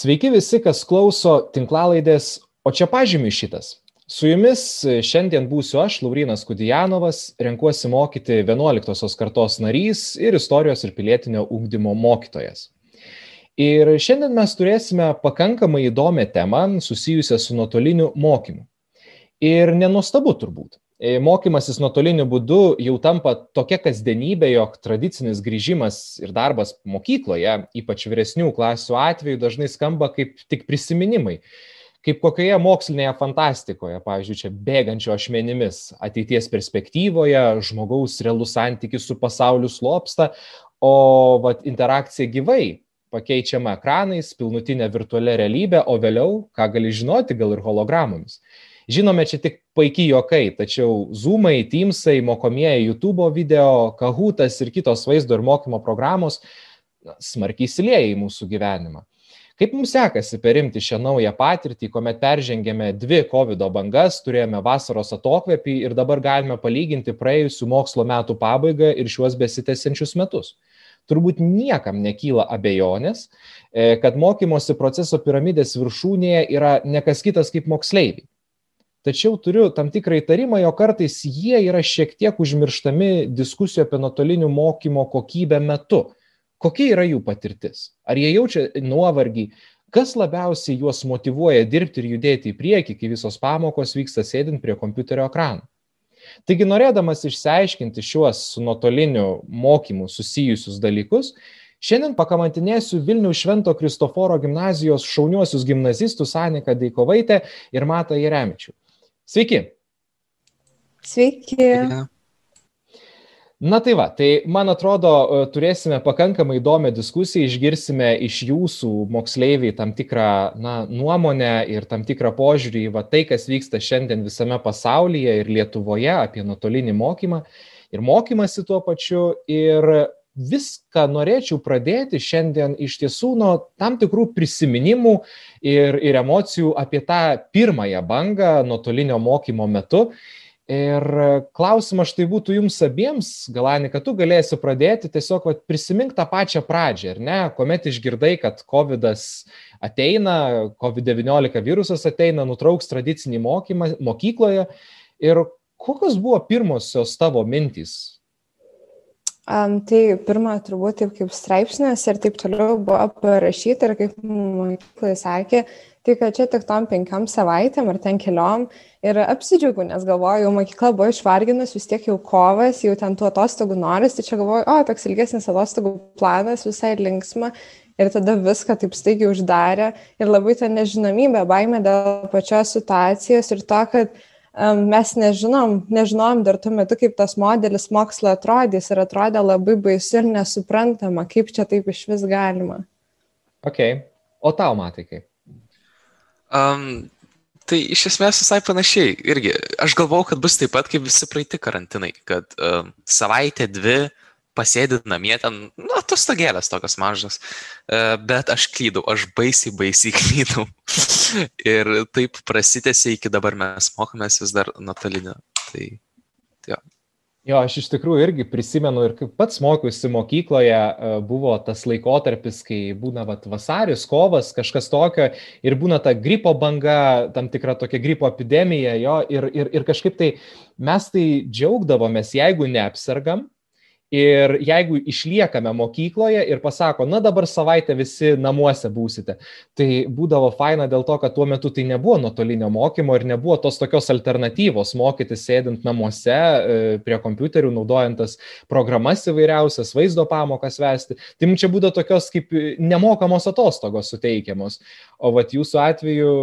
Sveiki visi, kas klauso tinklalaidės, o čia pažymi šitas. Su jumis šiandien būsiu aš, Laurinas Kudijanovas, renkuosi mokyti 11 kartos narys ir istorijos ir pilietinio ūkdymo mokytojas. Ir šiandien mes turėsime pakankamai įdomią temą susijusią su nuotoliniu mokymu. Ir nenuostabu turbūt, E, mokymasis nuotoliniu būdu jau tampa tokia kasdienybė, jog tradicinis grįžimas ir darbas mokykloje, ypač vyresnių klasių atveju, dažnai skamba kaip tik prisiminimai. Kaip kokioje mokslinėje fantastikoje, pavyzdžiui, čia bėgančio ašmenimis, ateities perspektyvoje, žmogaus realus santykis su pasauliu slopsta, o vat, interakcija gyvai pakeičiama ekranais, pilnutinė virtualia realybė, o vėliau, ką gali žinoti, gal ir hologramomis. Žinome, čia tik paiki jokai, tačiau Zoomai, Teamsai, mokomieji YouTube video, Kahootas ir kitos vaizdo ir mokymo programos smarkiai įsilieja į mūsų gyvenimą. Kaip mums sekasi perimti šią naują patirtį, kuomet peržengėme dvi COVID bangas, turėjome vasaros atokvėpį ir dabar galime palyginti praėjusių mokslo metų pabaigą ir šiuos besitęsiančius metus? Turbūt niekam nekyla abejonės, e, kad mokymosi proceso piramidės viršūnėje yra nekas kitas kaip moksleiviai. Tačiau turiu tam tikrą įtarimą, jo kartais jie yra šiek tiek užmirštami diskusijų apie nuotolinių mokymo kokybę metu. Kokia yra jų patirtis? Ar jie jaučia nuovargį? Kas labiausiai juos motivuoja dirbti ir judėti į priekį, kai visos pamokos vyksta sėdint prie kompiuterio ekrano? Taigi, norėdamas išsiaiškinti šiuos su nuotoliniu mokymu susijusius dalykus, Šiandien pakamantinėsiu Vilnių Švento Kristoforo gimnazijos šauniuosius gimnazistus Aniką Deikovaitę ir Matą Jeremičių. Sveiki. Sveiki. Na tai va, tai man atrodo, e, turėsime pakankamai įdomią diskusiją, išgirsime iš jūsų moksleiviai tam tikrą na, nuomonę ir tam tikrą požiūrį į va, tai, kas vyksta šiandien visame pasaulyje ir Lietuvoje apie nuotolinį mokymą ir mokymasi tuo pačiu. Ir viską norėčiau pradėti šiandien iš tiesų nuo tam tikrų prisiminimų ir, ir emocijų apie tą pirmąją bangą nuotolinio mokymo metu. Ir klausimas štai būtų jums abiems, Galani, kad tu galėsi pradėti tiesiog vat, prisimink tą pačią pradžią, ar ne, kuomet išgirdai, kad COVID ateina, COVID-19 virusas ateina, nutrauks tradicinį mokymą mokykloje. Ir kokios buvo pirmosios tavo mintys Um, tai pirmą turbūt taip kaip straipsnis ir taip toliau buvo parašyta ir kaip mokyklai sakė, tai kad čia tik tom penkiam savaitėm ar ten keliom ir apsidžiaugiu, nes galvoju, mokykla buvo išvarginus, vis tiek jau kovas, jau ten tų atostogų noris, tai čia galvoju, o, toks ilgesnis atostogų planas, visai linksma. Ir tada viską taip staigiai uždarė ir labai ta nežinomybė, baime dėl pačios situacijos ir to, kad mes nežinom, nežinom dar tuo metu, kaip tas modelis mokslo atrodys ir atrodė labai baisu ir nesuprantama, kaip čia taip iš vis galima. Ok, o tau matai kaip? Um, tai iš esmės visai panašiai. Irgi, aš galvau, kad bus taip pat kaip visi praeiti karantinai, kad um, savaitę, dvi pasėdit namie ten, nu, atostogėlės tokios mažos. E, bet aš klydau, aš baisiai, baisiai klydau. ir taip prasitėsi iki dabar mes mokomės vis dar nuotolinio. Tai, jo. Jo, aš iš tikrųjų irgi prisimenu ir kaip pats mokiausi mokykloje, e, buvo tas laikotarpis, kai būna vat, vasaris, kovas, kažkas tokio ir būna ta gripo banga, tam tikra tokia gripo epidemija, jo, ir, ir, ir kažkaip tai mes tai džiaugdavomės, jeigu neapsargam, Ir jeigu išliekame mokykloje ir pasako, na dabar savaitę visi namuose būsite, tai būdavo faina dėl to, kad tuo metu tai nebuvo nuotolinio mokymo ir nebuvo tos tokios alternatyvos mokytis sėdint namuose e, prie kompiuterių, naudojant tas programas įvairiausias, vaizdo pamokas vesti. Tai mums čia būdavo tokios kaip nemokamos atostogos suteikiamos, o vat jūsų atveju,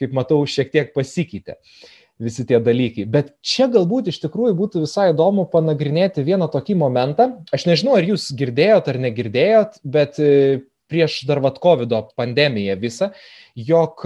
kaip matau, šiek tiek pasikeitė. Visi tie dalykai. Bet čia galbūt iš tikrųjų būtų visai įdomu panagrinėti vieną tokį momentą. Aš nežinau, ar jūs girdėjot ar negirdėjot, bet e, prieš dar vat COVID pandemiją visą, jog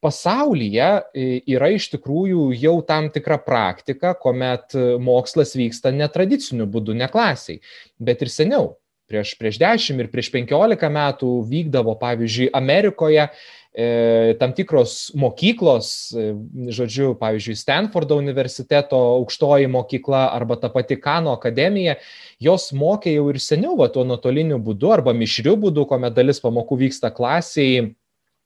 pasaulyje e, yra iš tikrųjų jau tam tikra praktika, kuomet mokslas vyksta netradiciniu būdu, ne klasiai, bet ir seniau. Prieš, prieš 10 ir prieš 15 metų vykdavo, pavyzdžiui, Amerikoje e, tam tikros mokyklos, e, žodžiu, pavyzdžiui, Stanfordo universiteto aukštoji mokykla arba ta pati Kano akademija, jos mokė jau ir seniau va, tuo nuotoliniu būdu arba mišriu būdu, kuomet dalis pamokų vyksta klasiai,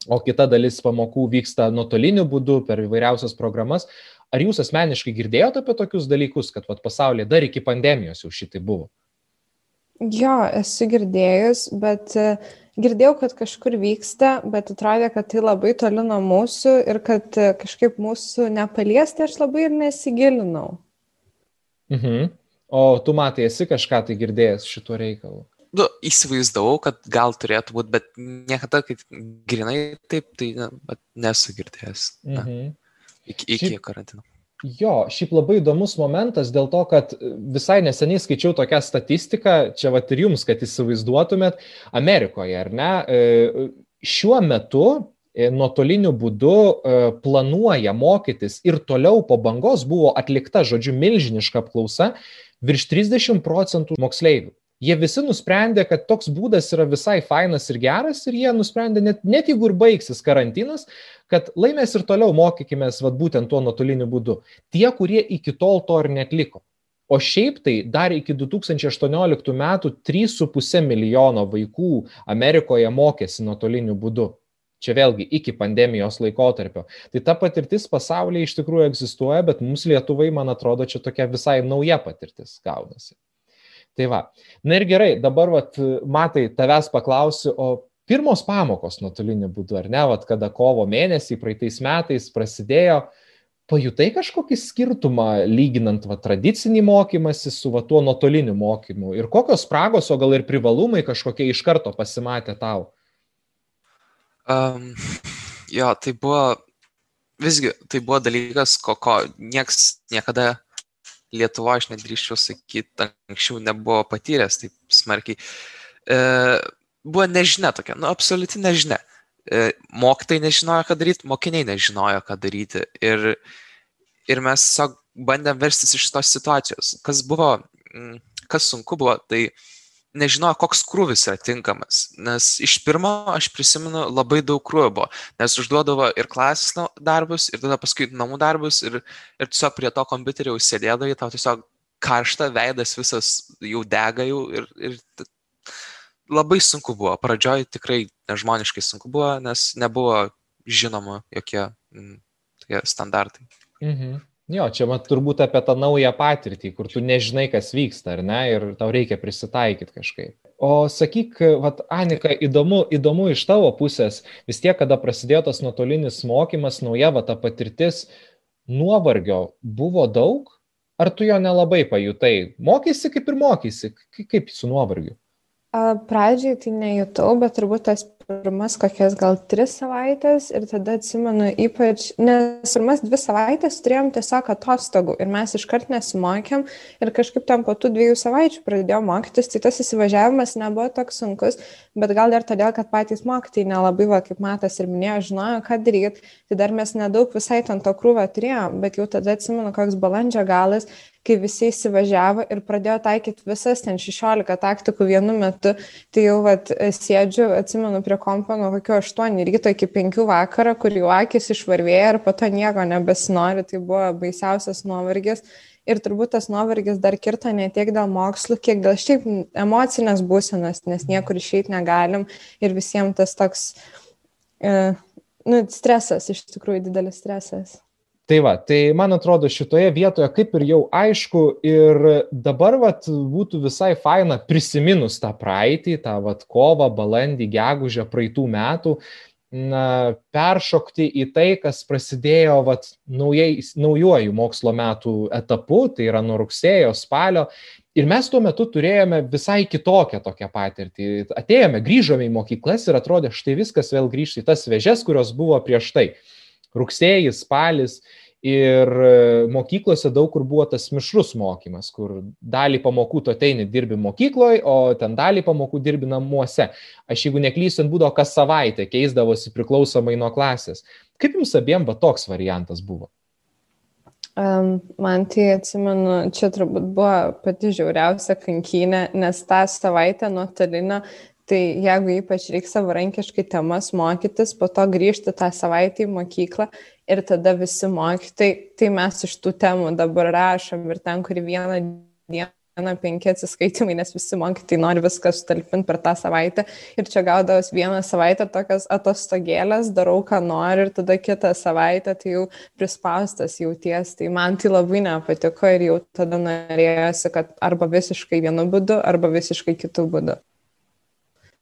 o kita dalis pamokų vyksta nuotoliniu būdu per įvairiausias programas. Ar jūs asmeniškai girdėjote apie tokius dalykus, kad vat, pasaulyje dar iki pandemijos jau šitai buvo? Jo, esu girdėjus, bet uh, girdėjau, kad kažkur vyksta, bet atrodė, kad tai labai toli nuo mūsų ir kad e, kažkaip mūsų nepaliesti, aš labai ir nesigilinau. Mhm. O tu matai, esi kažką tai girdėjęs šituo reikalu? Nu, įsivaizdavau, kad gal turėtų būti, bet niekada, kad grinai taip, tai ne, nesu girdėjęs. Mhm. Iki, iki Šiaip... karantino. Jo, šiaip labai įdomus momentas dėl to, kad visai neseniai skaičiau tokią statistiką, čia va ir jums, kad įsivaizduotumėt, Amerikoje, ar ne, e, šiuo metu e, nuotoliniu būdu e, planuoja mokytis ir toliau po bangos buvo atlikta, žodžiu, milžiniška apklausa, virš 30 procentų moksleivių. Jie visi nusprendė, kad toks būdas yra visai fainas ir geras ir jie nusprendė, net, net jeigu ir baigsis karantinas, kad laimės ir toliau mokykime būtent tuo nuotoliniu būdu. Tie, kurie iki tol to ir netliko. O šiaip tai dar iki 2018 metų 3,5 milijono vaikų Amerikoje mokėsi nuotoliniu būdu. Čia vėlgi iki pandemijos laikotarpio. Tai ta patirtis pasaulyje iš tikrųjų egzistuoja, bet mums Lietuvai, man atrodo, čia tokia visai nauja patirtis gaunasi. Tai va. Na ir gerai, dabar, vat, matai, tavęs paklausiu, o pirmos pamokos nuotoliniu būdu, ar ne, vat, kada kovo mėnesį praeitais metais prasidėjo, pajutai kažkokį skirtumą lyginant va, tradicinį mokymąsi su va, tuo nuotoliniu mokymu ir kokios spragos, o gal ir privalumai kažkokie iš karto pasimatė tau? Um, jo, tai buvo, visgi, tai buvo dalykas, ko, ko nieks niekada Lietuva, aš nedrįščiau sakyti, anksčiau nebuvo patyręs taip smarkiai. E, buvo nežinia tokia, nu, absoliuti nežinia. E, mokytai nežinojo, ką daryti, mokiniai nežinojo, ką daryti. Ir, ir mes tiesiog bandėm verstis iš tos situacijos. Kas buvo, kas sunku buvo, tai nežinojo, koks krūvis yra tinkamas. Nes iš pirmo aš prisimenu labai daug krūvio buvo, nes užduodavo ir klasės darbus, ir tada paskui namų darbus, ir, ir tiesiog prie to kompiuterio sėdėdavai, tau tiesiog karšta, veidas visas jau dega jau ir, ir labai sunku buvo. Pradžioj tikrai nežmoniškai sunku buvo, nes nebuvo žinoma jokie m, standartai. Mhm. Jo, čia mat turbūt apie tą naują patirtį, kur tu nežinai, kas vyksta, ar ne, ir tau reikia prisitaikyti kažkaip. O sakyk, vat, Anika, įdomu, įdomu iš tavo pusės, vis tiek, kada prasidėjo tas nuotolinis mokymas, nauja va ta patirtis, nuovargio buvo daug, ar tu jo nelabai pajutai? Mokysi kaip ir mokysi, kaip su nuovargiu? Pradžiai tai nejutau, bet turbūt tas pirmas kokias gal tris savaitės ir tada atsimenu ypač, nes pirmas dvi savaitės turėjom tiesiog atostogų ir mes iškart nesimokėm ir kažkaip tam po tų dviejų savaičių pradėjom mokytis, tai tas įsivažiavimas nebuvo toks sunkus, bet gal dar todėl, kad patys mokytai nelabai, va, kaip matas ir minėjo, žinojo, ką daryti, tai dar mes nedaug visai ant to krūvio turėjom, bet jau tada atsimenu, koks balandžio galas kai visi įsivažiavo ir pradėjo taikyti visas ten 16 taktikų vienu metu, tai jau vat, sėdžiu, atsimenu prie kompo nuo kokio 8 ryto iki 5 vakaro, kur jau akis išvarvėjo ir po to nieko nebesinori, tai buvo baisiausias nuovargis. Ir turbūt tas nuovargis dar kirta ne tiek dėl mokslų, kiek dėl šiaip emocinės būsenos, nes niekur išeiti negalim ir visiems tas toks, e, nu, stresas, iš tikrųjų didelis stresas. Tai va, tai man atrodo šitoje vietoje kaip ir jau aišku ir dabar vat, būtų visai faina prisiminus tą praeitį, tą vat, kovą, balandį, gegužę praeitų metų, na, peršokti į tai, kas prasidėjo vat, naujai, naujuoju mokslo metų etapu, tai yra nuo rugsėjo, spalio. Ir mes tuo metu turėjome visai kitokią tokią patirtį. Atėjome, grįžome į mokyklas ir atrodė, štai viskas vėl grįžti į tas vežes, kurios buvo prieš tai rugsėjis, spalis ir mokyklose daug kur buvo tas mišrus mokymas, kur dalį pamokų tu ateini dirbi mokykloje, o ten dalį pamokų dirbi namuose. Aš jeigu neklysiu, ten būdavo kas savaitę, keisdavosi priklausomai nuo klasės. Kaip jums abiem va toks variantas buvo? Um, man tai atsimenu, čia turbūt buvo pati žiauriausia kankynė, nes tą savaitę nuotolinio Tai jeigu ypač reikia savarankiškai temas mokytis, po to grįžti tą savaitę į mokyklą ir tada visi mokytai, tai mes iš tų temų dabar rašom ir ten, kur vieną dieną penki atsiskaitimai, nes visi mokytai nori viską sutalpinti per tą savaitę ir čia gaudavos vieną savaitę tokias atostogėlės, darau, ką noriu ir tada kitą savaitę tai jau prispaustas jauties, tai man tai labai nepatiko ir jau tada norėjosi, kad arba visiškai vienu būdu, arba visiškai kitų būdų.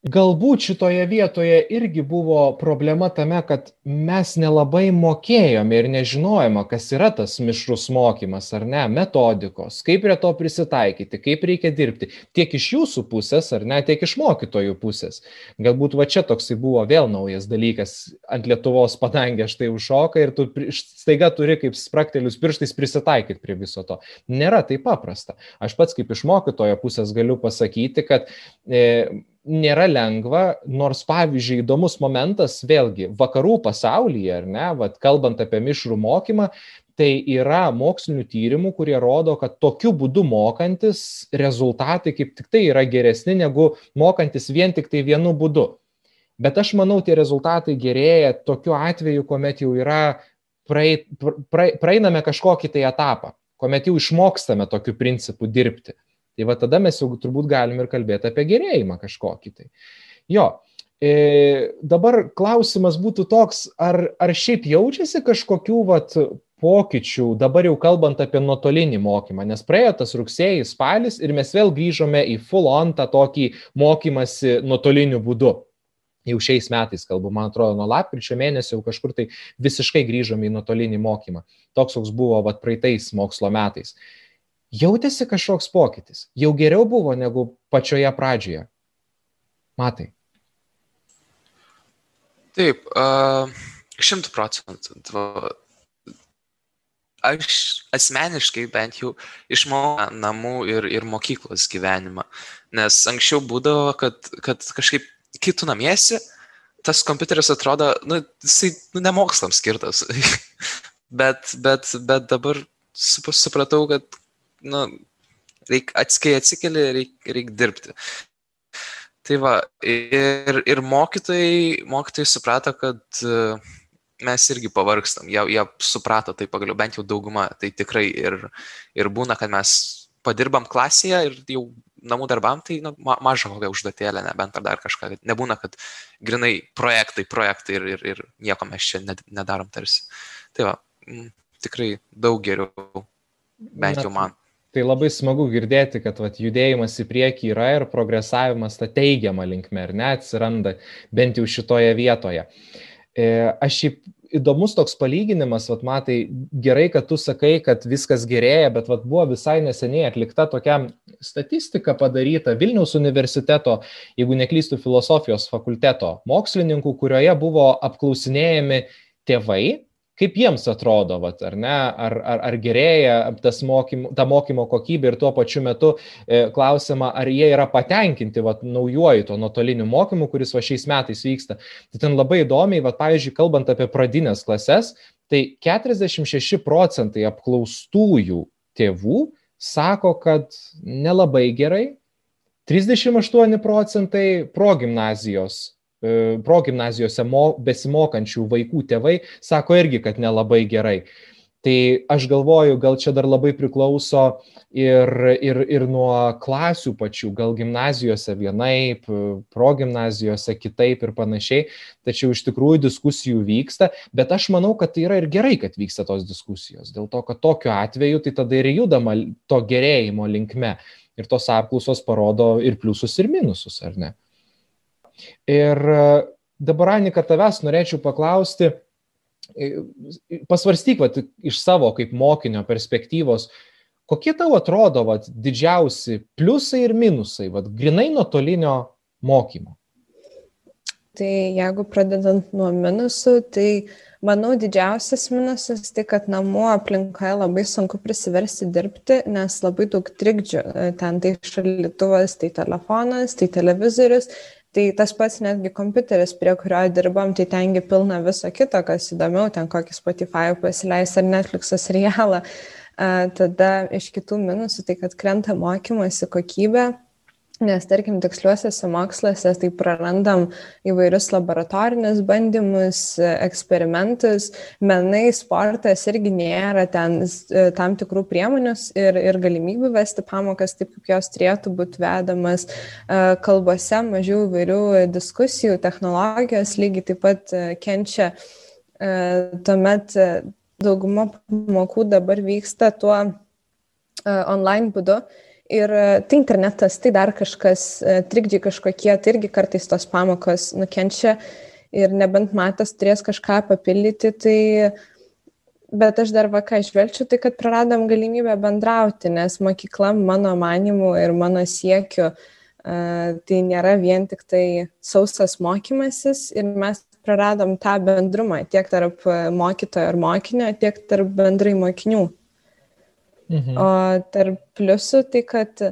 Galbūt šitoje vietoje irgi buvo problema tame, kad mes nelabai mokėjome ir nežinojome, kas yra tas mišrus mokymas ar ne, metodikos, kaip prie to prisitaikyti, kaip reikia dirbti, tiek iš jūsų pusės ar ne, tiek iš mokytojų pusės. Galbūt va čia toksai buvo vėl naujas dalykas ant Lietuvos padangė štai užšoka ir tu staiga turi kaip spraktelius pirštais prisitaikyti prie viso to. Nėra taip paprasta. Aš pats kaip iš mokytojo pusės galiu pasakyti, kad e, nėra lengva, nors pavyzdžiui įdomus momentas, vėlgi, vakarų pasaulyje, ar ne, vat, kalbant apie mišrų mokymą, tai yra mokslinių tyrimų, kurie rodo, kad tokiu būdu mokantis rezultatai kaip tik tai yra geresni negu mokantis vien tik tai vienu būdu. Bet aš manau, tie rezultatai gerėja tokiu atveju, kuomet jau yra praeiname kažkokį tai etapą, kuomet jau išmokstame tokiu principu dirbti. Tai va tada mes jau turbūt galim ir kalbėti apie gerėjimą kažkokį tai. Jo, e, dabar klausimas būtų toks, ar, ar šiaip jaučiasi kažkokių vat, pokyčių, dabar jau kalbant apie nuotolinį mokymą, nes praėjo tas rugsėjai, spalis ir mes vėl grįžome į full on tą tokį mokymasi nuotoliniu būdu. Jau šiais metais kalbu, man atrodo, nuo lapkričio mėnesio jau kažkur tai visiškai grįžome į nuotolinį mokymą. Toks, koks buvo vat, praeitais mokslo metais jautėsi kažkoks pokytis. Jau geriau buvo negu pačioje pradžioje. Matai. Taip, šimtų procentų. Aš asmeniškai bent jau išmokau namų ir, ir mokyklos gyvenimą. Nes anksčiau būdavo, kad, kad kažkaip kitų namiesi, tas kompiuteris atrodo, nu, jisai nu, nemokslams skirtas. bet, bet, bet dabar supratau, kad nu, reik, kai atsikeli, reikia reik dirbti. Tai va, ir, ir mokytojai, mokytojai suprato, kad e, mes irgi pavargstam, jie, jie suprato tai pagaliau, bent jau dauguma, tai tikrai ir, ir būna, kad mes padirbam klasėje ir jau namų darbam, tai nu, ma, maža kokia užduotėlė, nebent ar dar kažką, nebūna, kad grinai projektai, projektai ir, ir, ir nieko mes čia nedarom tarsi. Tai va, tikrai daug geriau, bent jau man. Tai labai smagu girdėti, kad vat, judėjimas į priekį yra ir progresavimas tą teigiamą linkmę, ar ne, atsiranda bent jau šitoje vietoje. E, aš šiaip įdomus toks palyginimas, vat, matai, gerai, kad tu sakai, kad viskas gerėja, bet vat, buvo visai neseniai atlikta tokia statistika padaryta Vilniaus universiteto, jeigu neklystų filosofijos fakulteto mokslininkų, kurioje buvo apklausinėjami tėvai kaip jiems atrodo, vat, ar ne, ar, ar, ar gerėja tas mokymo, ta mokymo kokybė ir tuo pačiu metu e, klausima, ar jie yra patenkinti vat, naujuoju to nuotoliniu mokymu, kuris va šiais metais vyksta. Tai ten labai įdomiai, vat, pavyzdžiui, kalbant apie pradinės klases, tai 46 procentai apklaustųjų tėvų sako, kad nelabai gerai, 38 procentai progymnazijos progymnazijose besimokančių vaikų tėvai sako irgi, kad nelabai gerai. Tai aš galvoju, gal čia dar labai priklauso ir, ir, ir nuo klasių pačių, gal gimnazijose vienaip, progymnazijose kitaip ir panašiai, tačiau iš tikrųjų diskusijų vyksta, bet aš manau, kad tai yra ir gerai, kad vyksta tos diskusijos, dėl to, kad tokiu atveju tai tada ir judama to gerėjimo linkme ir tos apklausos parodo ir pliusus, ir minusus, ar ne? Ir e, dabar, Anika, tavęs norėčiau paklausti, e, pasvarstyk vat, iš savo kaip mokinio perspektyvos, kokie tau atrodo vat, didžiausi pliusai ir minusai, vat, grinai nuotolinio mokymo? Tai jeigu pradedant nuo minusų, tai Manau, didžiausias minusas tai, kad namų aplinkoje labai sunku prisiversti dirbti, nes labai daug trikdžių. E, ten tai šalituvas, tai telefonas, tai televizorius. Tai tas pats netgi kompiuteris, prie kurio dirbam, tai tengi pilna viso kito, kas įdomiau, ten kokį Spotify pasileis ar Netflix serialą. Tada iš kitų minusų tai, kad krenta mokymosi kokybė, Nes, tarkim, tiksliuosiuose moksluose tai prarandam įvairius laboratorinius bandymus, eksperimentus, menai, sportas irgi nėra ten e, tam tikrų priemonių ir, ir galimybių vesti pamokas taip, kaip jos turėtų būti vedamas. E, kalbose mažiau įvairių diskusijų, technologijos lygiai taip pat e, kenčia. Tuomet dauguma pamokų dabar vyksta tuo online būdu Ir e, tai internetas, tai dar kažkas, e, trikdžiai kažkokie, tai irgi kartais tos pamokos nukenčia ir nebent matas turės kažką papildyti, tai bet aš dar vaką išvelčiu, tai kad praradom galimybę bendrauti, nes mokykla mano manimu ir mano siekiu e, tai nėra vien tik tai sausas mokymasis ir mes praradom tą bendrumą tiek tarp mokytojo ir mokinio, tiek tarp bendrai mokinių. Mhm. O tarp pliusų tai, kad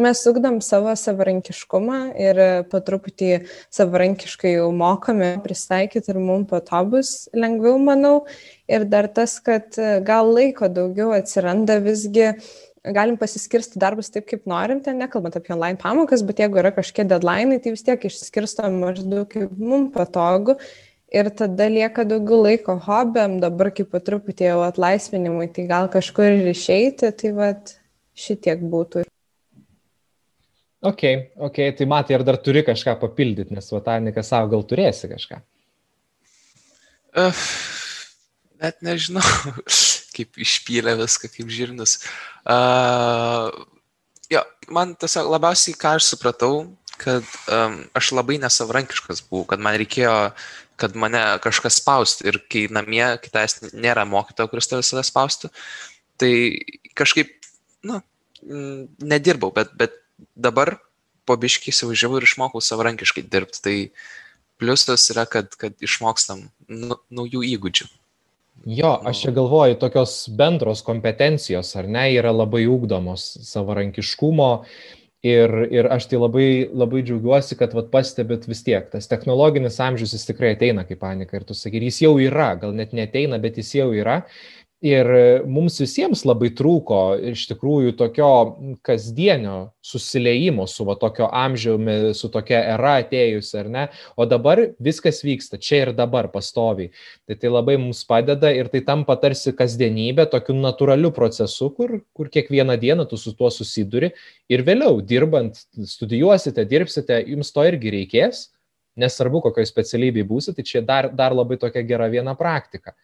mes ugdom savo savarankiškumą ir po truputį savarankiškai jau mokame pristaikyti ir mums po to bus lengviau, manau. Ir dar tas, kad gal laiko daugiau atsiranda visgi galim pasiskirsti darbus taip, kaip norim, ten nekalbant apie online pamokas, bet jeigu yra kažkokie deadline, tai vis tiek išsiskirstom maždaug kaip mums patogu ir tada lieka daugiau laiko hobiam, dabar kaip po truputį jau atlaisvinimui, tai gal kažkur ir išeiti, tai vad šitiek būtų. Ok, ok, tai matai, ar dar turi kažką papildyti, nes Vatanikas savo gal turėsi kažką. Uh, net nežinau, kaip išpylė viską, kaip žirnus. Uh, jo, man tiesiog labiausiai, ką aš supratau, kad um, aš labai nesavarankiškas buvau, kad man reikėjo kad mane kažkas spaustų ir kai namie kitais nėra mokytojo, kuris tave visada spaustų, tai kažkaip, na, nu, nedirbau, bet, bet dabar po biškį įsivažiavau ir išmokau savarankiškai dirbti. Tai pliusas yra, kad, kad išmokstam nu, naujų įgūdžių. Jo, aš čia galvoju, tokios bendros kompetencijos, ar ne, yra labai ūkdomos savarankiškumo, uh, Ir, ir aš tai labai, labai džiaugiuosi, kad vat, pastebėt vis tiek, tas technologinis amžius jis tikrai ateina kaip panika ir tu sakai, jis jau yra, gal net neteina, bet jis jau yra. Ir mums visiems labai trūko iš tikrųjų tokio kasdienio susiliejimo su va, tokio amžiumi, su tokia era atėjusi, ar ne? O dabar viskas vyksta čia ir dabar pastoviai. Tai tai labai mums padeda ir tai tampa tarsi kasdienybė, tokiu natūraliu procesu, kur, kur kiekvieną dieną tu su tuo susiduri ir vėliau dirbant, studijuosite, dirbsite, jums to irgi reikės, nesvarbu, kokioje specialybėje būsite, tai čia dar, dar labai tokia gera viena praktika.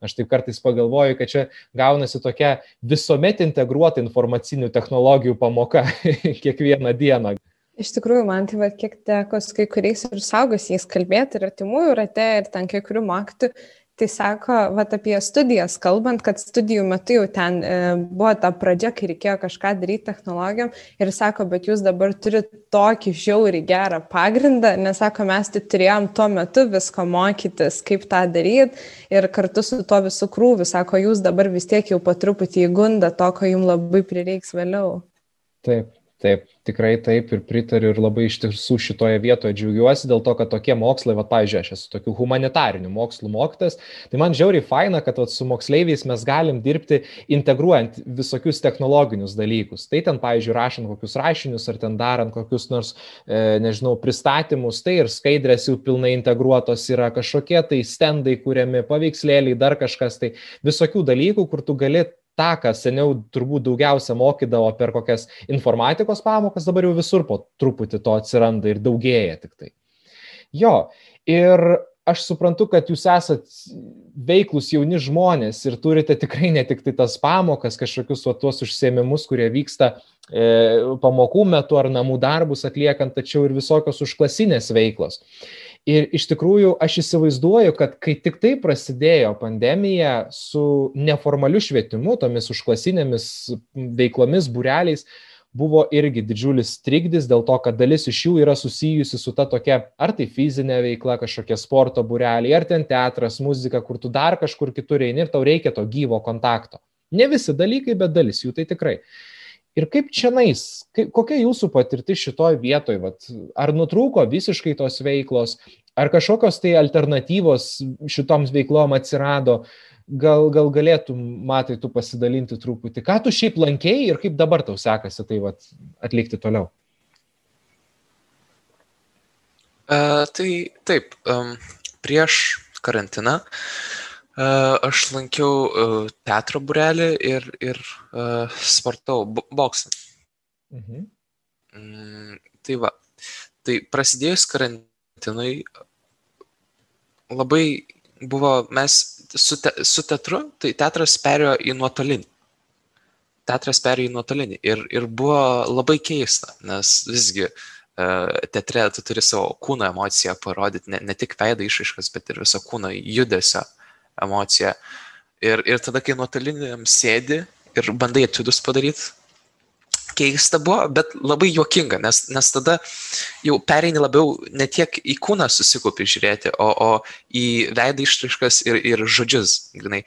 Aš taip kartais pagalvoju, kad čia gaunasi tokia visuomet integruota informacinių technologijų pamoka kiekvieną dieną. Iš tikrųjų, man tai va, kiek teko su kai kuriais ir saugusiais kalbėti ir artimųjų rate ir ten kai kurių mokytojų, Tai sako, vat apie studijas kalbant, kad studijų metu jau ten e, buvo ta pradžia, kai reikėjo kažką daryti technologijom ir sako, bet jūs dabar turite tokį žiaurį gerą pagrindą, nes sako, mes tai turėjom tuo metu visko mokytis, kaip tą daryti ir kartu su tuo visų krūviu, sako, jūs dabar vis tiek jau po truputį įgunda to, ko jums labai prireiks vėliau. Taip, taip tikrai taip ir pritariu ir labai iš tiesų šitoje vietoje džiaugiuosi dėl to, kad tokie mokslai, va, pavyzdžiui, aš esu tokių humanitarinių mokslų mokytas, tai man žiauriai faina, kad va, su moksleiviais mes galim dirbti integruojant visokius technologinius dalykus. Tai ten, pavyzdžiui, rašant kokius rašinius ar ten darant kokius nors, e, nežinau, pristatymus, tai ir skaidrės jau pilnai integruotos yra kažkokie tai stendai kuriami, paveikslėliai, dar kažkas, tai visokių dalykų, kur tu gali tą, ką seniau turbūt daugiausia mokydavo per kokias informatikos pamokas, dabar jau visur po truputį to atsiranda ir daugėja tik tai. Jo, ir aš suprantu, kad jūs esat veiklus jauni žmonės ir turite tikrai ne tik tai tas pamokas, kažkokius va, tuos užsiemimus, kurie vyksta e, pamokų metu ar namų darbus atliekant, tačiau ir visokios užklasinės veiklos. Ir iš tikrųjų aš įsivaizduoju, kad kai tik tai prasidėjo pandemija su neformaliu švietimu, tomis užklasinėmis veiklomis, bureliais, buvo irgi didžiulis trikdis dėl to, kad dalis iš jų yra susijusi su ta tokia, ar tai fizinė veikla, kažkokia sporto bureliai, ar ten teatras, muzika, kur tu dar kažkur kitur eini ir tau reikia to gyvo kontakto. Ne visi dalykai, bet dalis jų tai tikrai. Ir kaip čia nais, kokia jūsų patirtis šitoj vietoj, vat, ar nutrūko visiškai tos veiklos, ar kažkokios tai alternatyvos šitoms veiklom atsirado, gal, gal galėtum, matai, tu pasidalinti truputį, ką tu šiaip lankėjai ir kaip dabar tau sekasi tai vat, atlikti toliau? Uh, tai taip, um, prieš karantiną uh, Aš lankiau teatro burelį ir, ir uh, sportau boksą. Mhm. Mm, tai va, tai prasidėjus karantinui labai buvo, mes su, te, su teatru, tai teatras perėjo į nuotolinį. Teatras perėjo į nuotolinį ir, ir buvo labai keista, nes visgi uh, teatre tu turi savo kūno emociją parodyti, ne, ne tik veidą išaiškas, bet ir visą kūno judesio. Uh, emocija. Ir, ir tada, kai nuotoliniam sėdi ir bandai atidus padaryti, keista buvo, bet labai juokinga, nes, nes tada jau pereini labiau ne tiek į kūną susikaupi žiūrėti, o, o į veidą išraiškas ir, ir žodžius, grinai.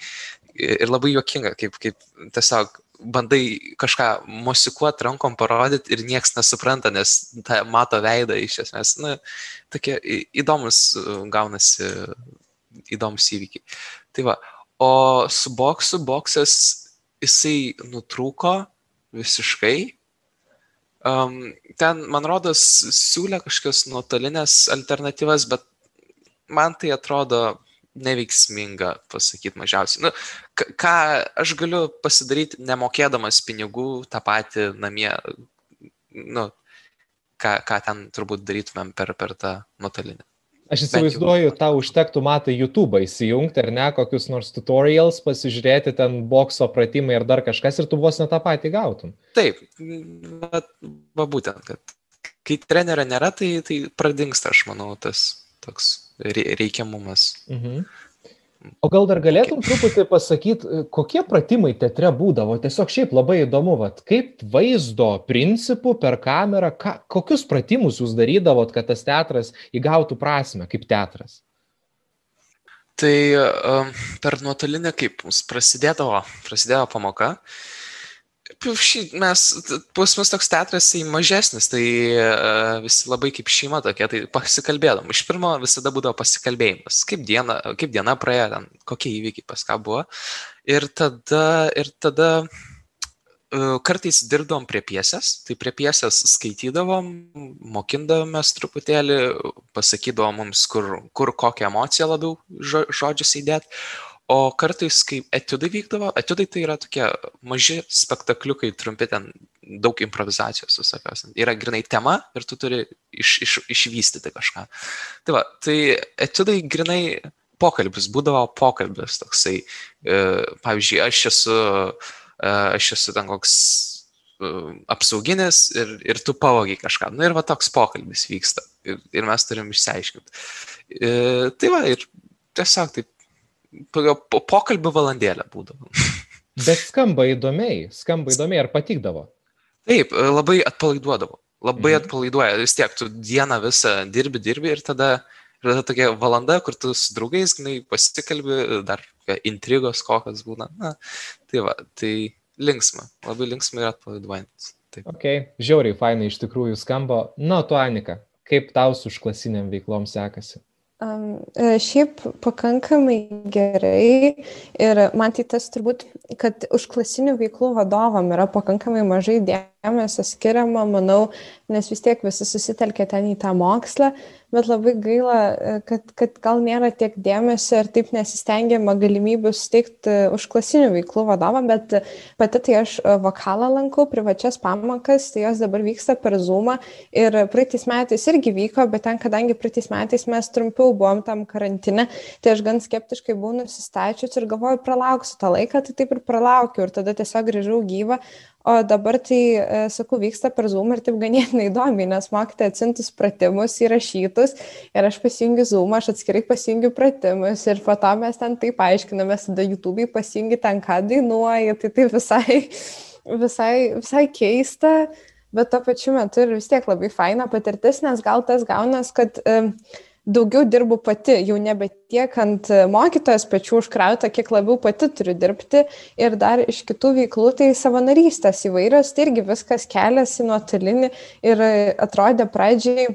Ir labai juokinga, kaip, kaip tiesiog bandai kažką musikuoti rankom parodyti ir nieks nesupranta, nes ta mato veidą iš esmės. Na, tokie įdomus gaunasi, įdomus įvykiai. Tai va, o su boksu, boksas jisai nutrūko visiškai. Um, ten, man rodos, siūlė kažkokias nuotolinės alternatyvas, bet man tai atrodo neveiksminga, pasakyti mažiausiai. Nu, ką aš galiu pasidaryti nemokėdamas pinigų tą patį namie, nu, ką, ką ten turbūt darytumėm per, per tą nuotolinę. Aš įsivaizduoju, tau užtektų matai YouTube įsijungti ar ne, kokius nors tutorials, pasižiūrėti ten bokso pratimai ar dar kažkas ir tu vos ne tą patį gautum. Taip, va, va būtent, kad kai trenerio nėra, tai, tai pradingsta, aš manau, tas toks reikiamumas. Mhm. O gal dar galėtum truputį pasakyti, kokie pratimai teatre būdavo? Tiesiog šiaip labai įdomu, vat, kaip vaizdo principų per kamerą, ką, kokius pratimus jūs darydavot, kad tas teatras įgautų prasme kaip teatras? Tai um, per nuotolinę, kaip prasidėdavo, prasidėjo pamoka, uh, Šį, mes, pas mus toks teatras tai mažesnis, tai uh, visi labai kaip šeima tokia, tai pasikalbėdom. Iš pirmo visada būdavo pasikalbėjimas, kaip diena, kaip diena praėjo, ten, kokie įvykiai pas ką buvo. Ir tada, ir tada uh, kartais dirbdom prie piesės, tai prie piesės skaitydavom, mokindavomės truputėlį, pasakydavom mums, kur, kur kokią emociją labiau žodžius įdėti. O kartais, kai etudai vykdavo, etudai tai yra tokie maži spektakliukai, trumpi ten daug improvizacijos visokios. Yra grinai tema ir tu turi iš, iš, išvystyti kažką. Tai va, tai etudai grinai pokalbis, būdavo pokalbis toksai. E, pavyzdžiui, aš esu, e, aš esu ten koks e, apsauginis ir, ir tu pavogiai kažką. Na nu, ir va toks pokalbis vyksta ir, ir mes turim išsiaiškinti. E, tai va, ir tiesiog taip po pokalbio valandėlę būdavo. Bet skamba įdomiai, skamba įdomiai, ar patikdavo? Taip, labai atpalaiduodavo. Labai mhm. atpalaiduoja. Vis tiek tu dieną visą dirbi, dirbi ir tada, tada tokia valanda, kur tu su draugais, žinai, pasikalbi, dar intrigos kokios būna. Na, tai va, tai linksma, labai linksma ir atpalaiduojantis. Taip. Ok, žiauriai fainai iš tikrųjų skamba. Na, tu Anika, kaip tau su užklasiniam veiklom sekasi? Um, šiaip pakankamai gerai ir man tai tas turbūt, kad užklasinių veiklų vadovam yra pakankamai mažai dėmesio skiriama, manau, nes vis tiek visi susitelkia ten į tą mokslą, bet labai gaila, e, kad, kad gal nėra tiek dėmesio ir taip nesistengiama galimybių suteikti užklasinių veiklų vadovam, bet pati tai aš e, vokalą lankau, privačias pamokas, tai jos dabar vyksta per Zoomą ir praeitais metais irgi vyko, bet ten, kadangi praeitais metais mes trumpiau buvom tam karantinę, tai aš gan skeptiškai buvau nusistačius ir galvoju, pralauksiu tą laiką, tai taip ir pralaukiu ir tada tiesiog grįžau gyvą, O dabar tai, e, sakau, vyksta per Zoom ir taip ganėtinai įdomiai, nes mokytai atsintus pratimus įrašytus ir aš pasijungiu Zoom, aš atskirai pasijungiu pratimus ir po to mes ten taip aiškinamės, tada YouTube'ai pasijungi ten, ką dainuoji, tai tai visai, visai, visai keista. bet tuo pačiu metu ir vis tiek labai faina patirtis, nes gal tas gaunas, kad um, daugiau dirbu pati, jau nebe tiek ant mokytojas pečių užkrauta, kiek labiau pati turiu dirbti. Ir dar iš kitų veiklų tai savanorystės įvairios, tai irgi viskas keliasi nuotolinį. Ir atrodė pradžiai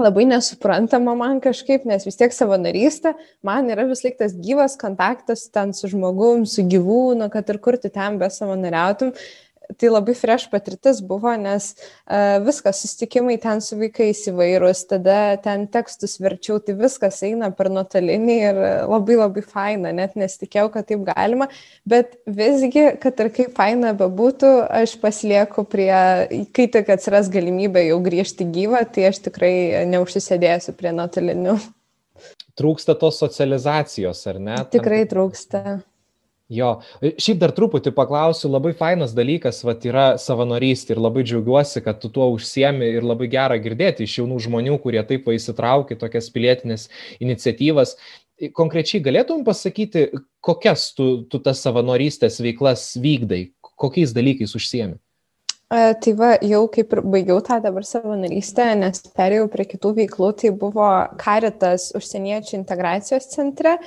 labai nesuprantama man kažkaip, nes vis tiek savanorystė, man yra vis laik tas gyvas kontaktas ten su žmogum, su gyvūnu, kad ir kur tu ten be savanoriautum, tai labai fresh patirtis buvo, nes uh, viskas, susitikimai ten su vaikais įvairūs, tada ten tekstus verčiau, tai viskas eina per nuotolinį ir labai labai faina, net nesitikėjau, kad taip galima, bet visgi, kad ir kaip faina bebūtų, aš pasilieku prie, kai tik atsiras galimybė jau grįžti gyvą, tai aš tikrai neužsisėdėsiu prie nuotolinių. Trūksta tos socializacijos, ar ne? Tikrai trūksta. Jo, e, šiaip dar truputį paklausiu, labai fainas dalykas, va, yra savanorystė ir labai džiaugiuosi, kad tu tuo užsiemi ir labai gera girdėti iš jaunų žmonių, kurie taip įsitraukia tokias pilietinės iniciatyvas. E, konkrečiai galėtum pasakyti, kokias tu, tu tas savanorystės veiklas vykdai, kokiais dalykais užsiemi? E, tai va, jau kaip ir baigiau tą dabar savanorystę, nes perėjau prie kitų veiklų, tai buvo Karitas užsieniečių integracijos centre,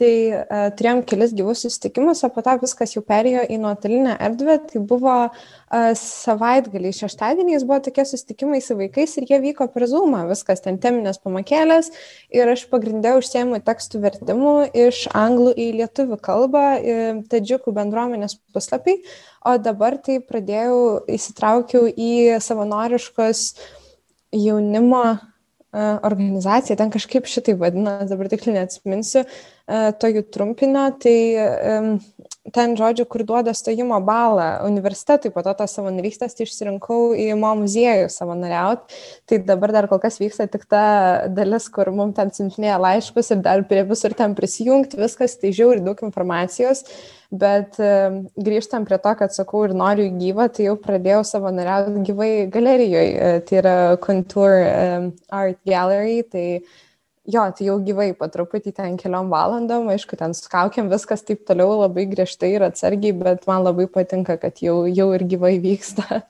Tai uh, turėjom kelis gyvus susitikimus, o po to viskas jau perėjo į nuotolinę erdvę. Tai buvo uh, savaitgaliai, šeštadieniais buvo tokie susitikimai su vaikais ir jie vyko per Zoomą, viskas ten teminės pamakėlės ir aš pagrindė užsiemu tekstų vertimų iš anglų į lietuvių kalbą, tadžiukų bendruomenės puslapiai, o dabar tai pradėjau, įsitraukiau į savanoriškos jaunimo organizacija, ten kažkaip šitai vadina, dabar tikrai neatsiminsiu, to jų trumpinio, tai ten, žodžiu, kur duoda stojimo balą universitetui, po to tą savanorystės tai išsirinkau į mo muziejų savanoriauti. Tai dabar dar kol kas vyksta tik ta dalis, kur mums ten siuntinėja laiškus ir dar prie visur ten prisijungti, viskas, tai žiauri daug informacijos. Bet grįžtam prie to, kad sakau ir noriu gyvą, tai jau pradėjau savanoriauti gyvai galerijoje, tai yra Contour Art Gallery. Tai jo, tai jau gyvai po truputį ten keliom valandom, aišku, ten skaukiam viskas taip toliau labai griežtai ir atsargiai, bet man labai patinka, kad jau, jau ir gyvai vyksta.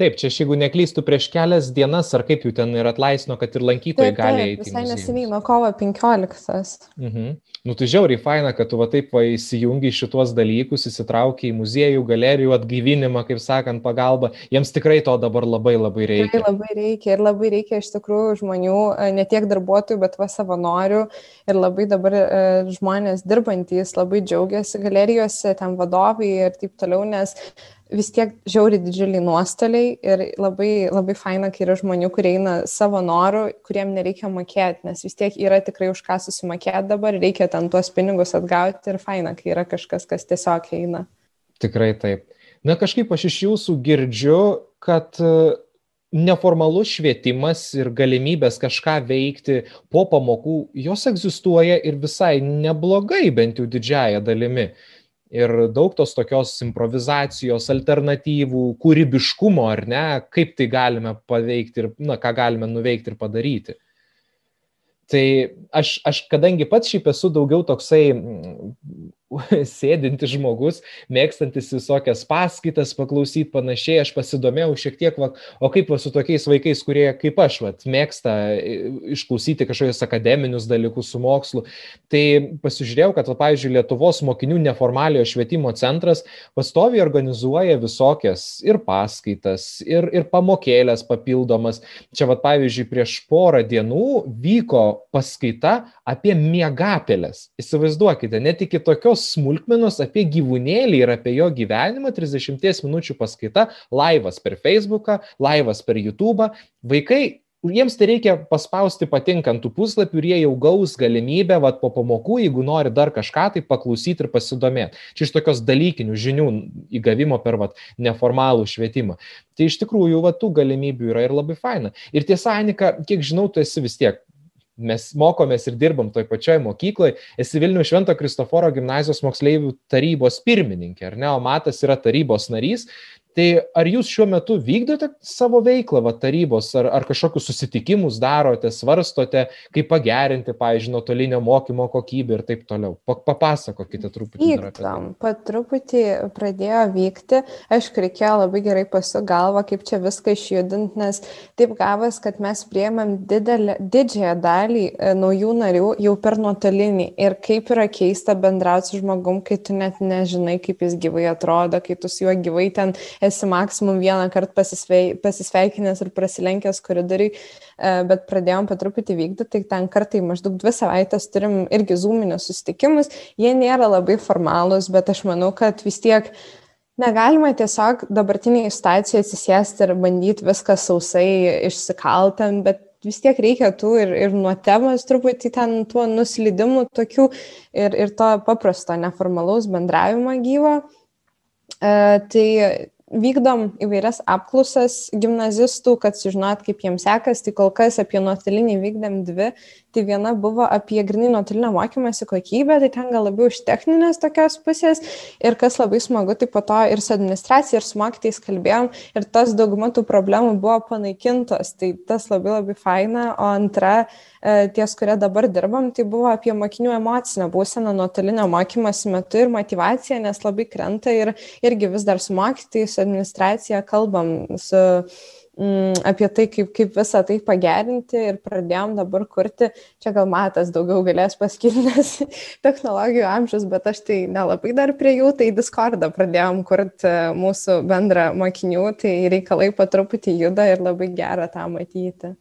Taip, čia jeigu neklystų prieš kelias dienas, ar kaip jų ten ir atlaisino, kad ir lankytojai taip, gali eiti. Visai neseniai, nuo kovo 15. Mhm. Nu, tai žiauriai faina, kad tu va taip va įsijungi šituos dalykus, įsitrauki į muziejų, galerijų atgyvinimą, kaip sakant, pagalbą. Jiems tikrai to dabar labai labai reikia. Tikrai labai reikia ir labai reikia iš tikrųjų žmonių, e, ne tiek darbuotojų, bet va savanorių. Ir labai dabar e, žmonės dirbantys labai džiaugiasi galerijose, ten vadovai ir taip toliau, nes vis tiek žiauri didžiuliai nuostoliai ir labai, labai faina, kai yra žmonių, kurie eina savo norų, kuriem nereikia mokėti, nes vis tiek yra tikrai už ką susimokėti dabar, reikia ten tuos pinigus atgauti ir faina, kai yra kažkas, kas tiesiog eina. Tikrai taip. Na kažkaip aš iš jūsų girdžiu, kad e, neformalus švietimas ir galimybės kažką veikti po pamokų, jos egzistuoja ir visai neblogai, bent jau didžiaja dalimi ir daug tos tokios improvizacijos, alternatyvų, kūrybiškumo, ar ne, kaip tai galime paveikti ir, na, ką galime nuveikti ir padaryti. Tai aš, aš kadangi pats šiaip esu daugiau toksai sėdintis žmogus, mėgstantis visokias paskaitas paklausyti panašiai, aš pasidomėjau šiek tiek, va, o kaip va, su tokiais vaikais, kurie kaip aš, va, mėgsta e, išklausyti kažkokius akademinius dalykus su mokslu. Tai pasižiūrėjau, kad, va, pavyzdžiui, Lietuvos mokinių neformaliojo švietimo centras pastoviai organizuoja visokias ir paskaitas, ir, ir pamokėlės papildomas. Čia, va, pavyzdžiui, prieš porą dienų vyko paskaita apie miegapelės. Įsivaizduokite, net iki tokios smulkmenos apie gyvūnėlį ir apie jo gyvenimą 30 minučių paskaita, laivas per Facebooką, laivas per YouTube. Vaikai jiems tai reikia paspausti patinkantų puslapių ir jie jau gaus galimybę, vad po pamokų, jeigu nori dar kažką, tai paklausyti ir pasidomėti. Čia iš tokios dalykinių žinių įgavimo per vad neformalų švietimą. Tai iš tikrųjų, vad tų galimybių yra ir labai faina. Ir tiesa, Anika, kiek žinau, tu esi vis tiek mes mokomės ir dirbam toj pačioj mokykloj, esi Vilnių Švento Kristoforo gimnazijos moksleivių tarybos pirmininkė, ar ne, o Matas yra tarybos narys. Tai ar jūs šiuo metu vykdote savo veiklą, va, tarybos, ar, ar kažkokius susitikimus darote, svarstote, kaip pagerinti, pavyzdžiui, nuotolinio mokymo kokybę ir taip toliau? Papasakokite truputį. Vykdom, pat truputį pradėjo vykti, aišku, reikėjo labai gerai pasuk galvą, kaip čia viską išjudinti, nes taip gavas, kad mes priemėm didelę, didžiąją dalį e, naujų narių jau per nuotolinį ir kaip yra keista bendrauti su žmogum, kai tu net nežinai, kaip jis gyvai atrodo, kai tu su juo gyvai ten esi maksimum vieną kartą pasisvei, pasisveikinęs ir prasilenkęs koridoriui, e, bet pradėjom po truputį vykdyti, tai ten kartai maždaug dvi savaitės turim irgi zūminius susitikimus, jie nėra labai formalūs, bet aš manau, kad vis tiek Negalima tiesiog dabartiniai situacijai atsisėsti ir bandyti viską sausai išsikaltam, bet vis tiek reikia tų ir, ir nuo temos truputį ten tuo nuslydimų tokių ir, ir to paprasto neformalaus bendravimo gyvo. E, tai vykdom įvairias apklausas gimnazistų, kad sužinot, kaip jiems sekas, tai kol kas apie nuotolinį vykdėm dvi, tai viena buvo apie grinai nuotolinio mokymosi kokybę, tai ten gal labiau iš techninės tokios pusės. Ir kas labai smagu, tai po to ir su administracija, ir su mokytais kalbėjom ir tas dauguma tų problemų buvo panaikintos, tai tas labai labai faina, o antra, e, ties, kurie dabar dirbam, tai buvo apie mokinių emocinę būseną nuotolinio mokymosi metu ir motivaciją, nes labai krenta ir irgi vis dar su mokytais, administracija kalbam su mm, apie tai, kaip, kaip visą tai pagerinti ir pradėjom dabar kurti, čia gal matas daugiau galės nes technologijų amžius, bet aš tai nelabai dar prie jų, tai Discordą pradėjom kurti e, mūsų bendrą mokinių, tai reikalai patruputį juda ir labai gera tą matyti.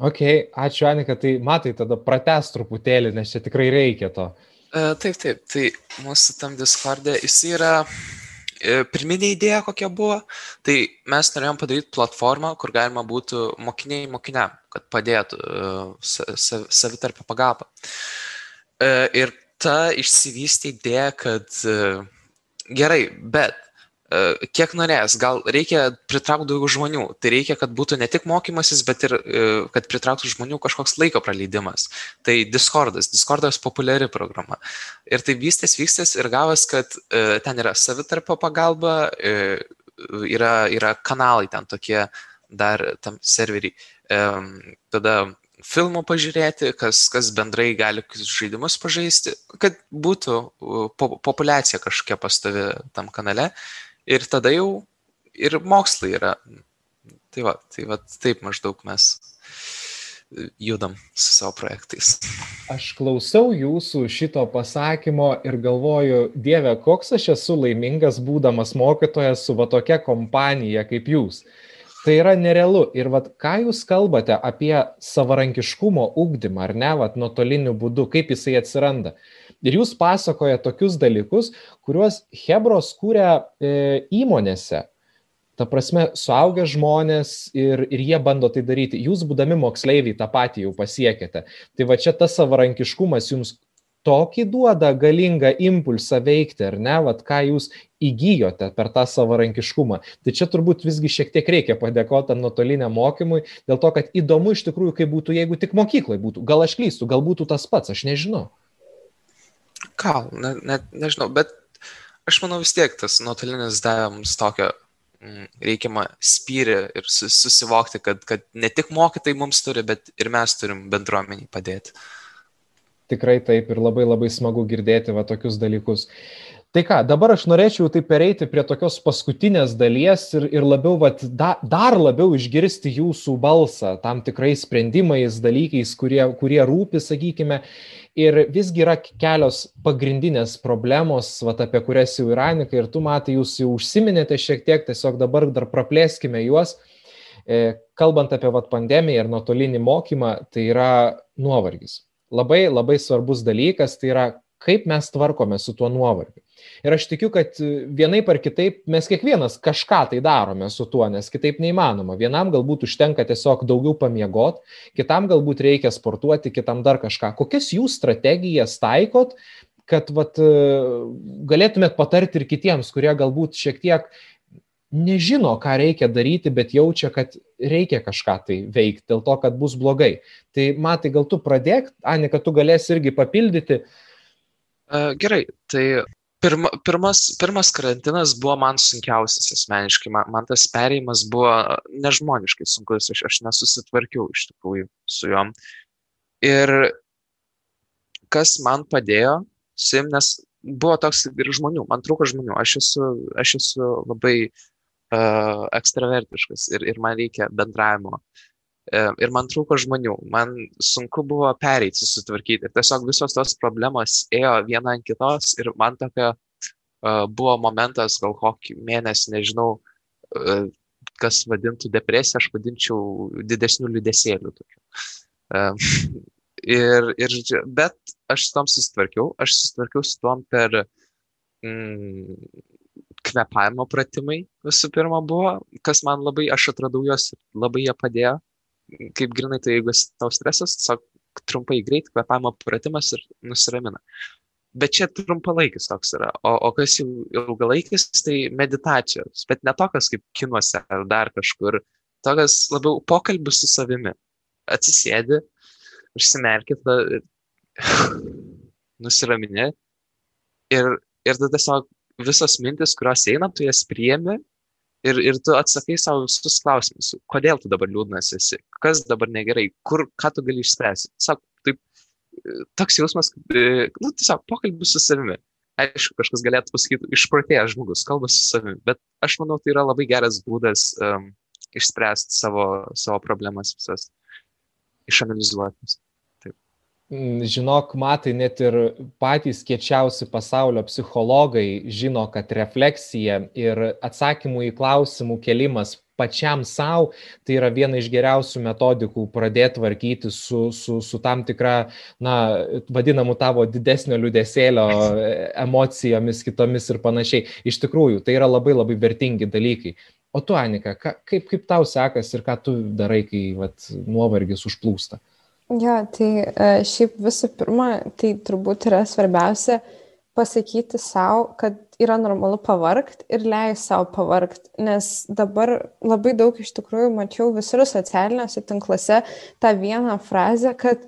Ok, ačiū Anika, tai matai, tada prates truputėlį, nes čia tikrai reikia to. Uh, taip, taip, tai mūsų tam Discordė, jis yra E, pirminė idėja kokia buvo, tai mes norėjom padaryti platformą, kur galima būtų mokiniai mokiniam, kad padėtų e, savitarpio pagalbą. E, ir ta išsivystė idėja, kad gerai, bet E, kiek norės, gal reikia pritraukti daugiau žmonių. Tai reikia, kad būtų ne tik mokymasis, bet ir e, kad pritrauktų žmonių kažkoks laiko praleidimas. Tai Discordas. Discordas populiari programa. Ir tai vystės, vystės ir gavas, kad e, ten yra savitarpio pagalba, yra, yra kanalai ten tokie dar tam serveriai. Tada filmų pažiūrėti, kas, kas bendrai gali žaidimus pažaisti, kad būtų po, populiacija kažkokia pastovi tam kanale ir tada jau ir mokslai yra. Tai va, tai va taip maždaug mes judam su savo projektais. Aš klausau jūsų šito pasakymo ir galvoju, Dieve, koks aš esu laimingas būdamas mokytojas su va tokia kompanija kaip jūs. Tai yra nerealu. Ir vat, ką jūs kalbate apie savarankiškumo ugdymą, ar ne, vat, nuotoliniu būdu, kaip jisai atsiranda. Ir jūs pasakoja tokius dalykus, kuriuos Hebros kūrė e, įmonėse. Ta prasme, suaugę žmonės ir, ir jie bando tai daryti. Jūs, būdami moksleiviai, tą patį jau pasiekėte. Tai va čia tas savarankiškumas jums tokį duoda galingą impulsą veikti, ar ne, vad ką jūs įgyjote per tą savarankiškumą. Tai čia turbūt visgi šiek tiek reikia padėkoti tam nuotoliniam mokymui, dėl to, kad įdomu iš tikrųjų, kaip būtų, jeigu tik mokyklai būtų. Gal aš klystu, gal būtų tas pats, aš nežinau. Gal, ne, ne, nežinau, bet aš manau vis tiek tas nuotolinis davė mums tokią mm, reikiamą spyrį ir susivokti, kad, kad ne tik mokytai mums turi, bet ir mes turim bendruomeniai padėti. Tikrai taip ir labai labai smagu girdėti va tokius dalykus. Tai ką, dabar aš norėčiau taip pereiti prie tokios paskutinės dalies ir, ir labiau, vat, da, dar labiau išgirsti jūsų balsą tam tikrais sprendimais, dalykais, kurie, kurie rūpi, sakykime. Ir visgi yra kelios pagrindinės problemos, vat, apie kurias jau ir Anika ir tu matai, jūs jau užsiminėte šiek tiek, tiesiog dabar dar praplėskime juos. E, kalbant apie vat, pandemiją ir nuotolinį mokymą, tai yra nuovargis. Labai labai svarbus dalykas, tai yra kaip mes tvarkome su tuo nuovargiu. Ir aš tikiu, kad vienaip ar kitaip mes kiekvienas kažką tai darome su tuo, nes kitaip neįmanoma. Vienam galbūt užtenka tiesiog daugiau pamiegot, kitam galbūt reikia sportuoti, kitam dar kažką. Kokias jūs strategijas taikot, kad vat, galėtumėt patarti ir kitiems, kurie galbūt šiek tiek nežino, ką reikia daryti, bet jaučia, kad reikia kažką tai veikti dėl to, kad bus blogai. Tai matai, gal tu pradėk, Anika, tu galėsi irgi papildyti, uh, Gerai, tai pirma, pirmas, pirmas karantinas buvo man sunkiausias asmeniškai. Man, man tas perėjimas buvo nežmoniškai sunkus, aš, aš nesusitvarkiau iš tikrųjų su juom. Ir kas man padėjo su jim, nes buvo toks ir žmonių, man trūko žmonių, aš esu, aš esu labai uh, ekstravertiškas ir, ir man reikia bendravimo. Uh, ir man trūko žmonių, man sunku buvo pereiti, susitvarkyti. Ir tiesiog visos tos problemos ėjo viena ant kitos ir man tokia uh, buvo momentas, gal kokį mėnesį, nežinau, uh, kas vadintų depresiją, aš vadinčiau didesnių liudesėlių. Uh, ir, ir, bet aš su tom susitvarkiau, aš susitvarkiau su tom per mm, kvepavimo pratimai visų pirma buvo, kas man labai, aš atradau juos labai jie padėjo, kaip grinai, tai jeigu tau stresas, tiesiog trumpai greit kvepavimo pratimas ir nusiramina. Bet čia trumpalaikis toks yra, o, o kas jau ilgalaikis, tai meditacijos, bet ne tokios kaip kinuose ar dar kažkur, tokias labiau pokalbis su savimi. Atsisėdi, užsimerki, tada nusiraminė ir, ir tada tiesiog visos mintis, kurios eina, tu jas priemi ir, ir tu atsakai savo visus klausimus. Kodėl tu dabar liūdnas esi? Kas dabar negerai? Kur, ką tu gali išspręsti? Tiesiog taip, toks jausmas, nu, tiesiog pokalbis su savimi. Aišku, kažkas galėtų pasakyti, išprotėjęs žmogus, kalba su savimi, bet aš manau, tai yra labai geras būdas um, išspręsti savo, savo problemas visas, išanalizuotis. Mm, žinok, matai, net ir patys kiečiausi pasaulio psichologai žino, kad refleksija ir atsakymų į klausimų kelimas pačiam savo, tai yra viena iš geriausių metodikų pradėti tvarkyti su, su, su tam tikra, na, vadinamu tavo didesnio liūdėsėlio emocijomis, kitomis ir panašiai. Iš tikrųjų, tai yra labai labai vertingi dalykai. O tu, Anika, ka, kaip, kaip tau sekas ir ką tu darai, kai vat, nuovargis užplūsta? Jo, tai e, šiaip visų pirma, tai turbūt yra svarbiausia pasakyti savo, kad yra normalu pavarkti ir leis savo pavarkti, nes dabar labai daug iš tikrųjų mačiau visur socialiniuose tinkluose tą vieną frazę, kad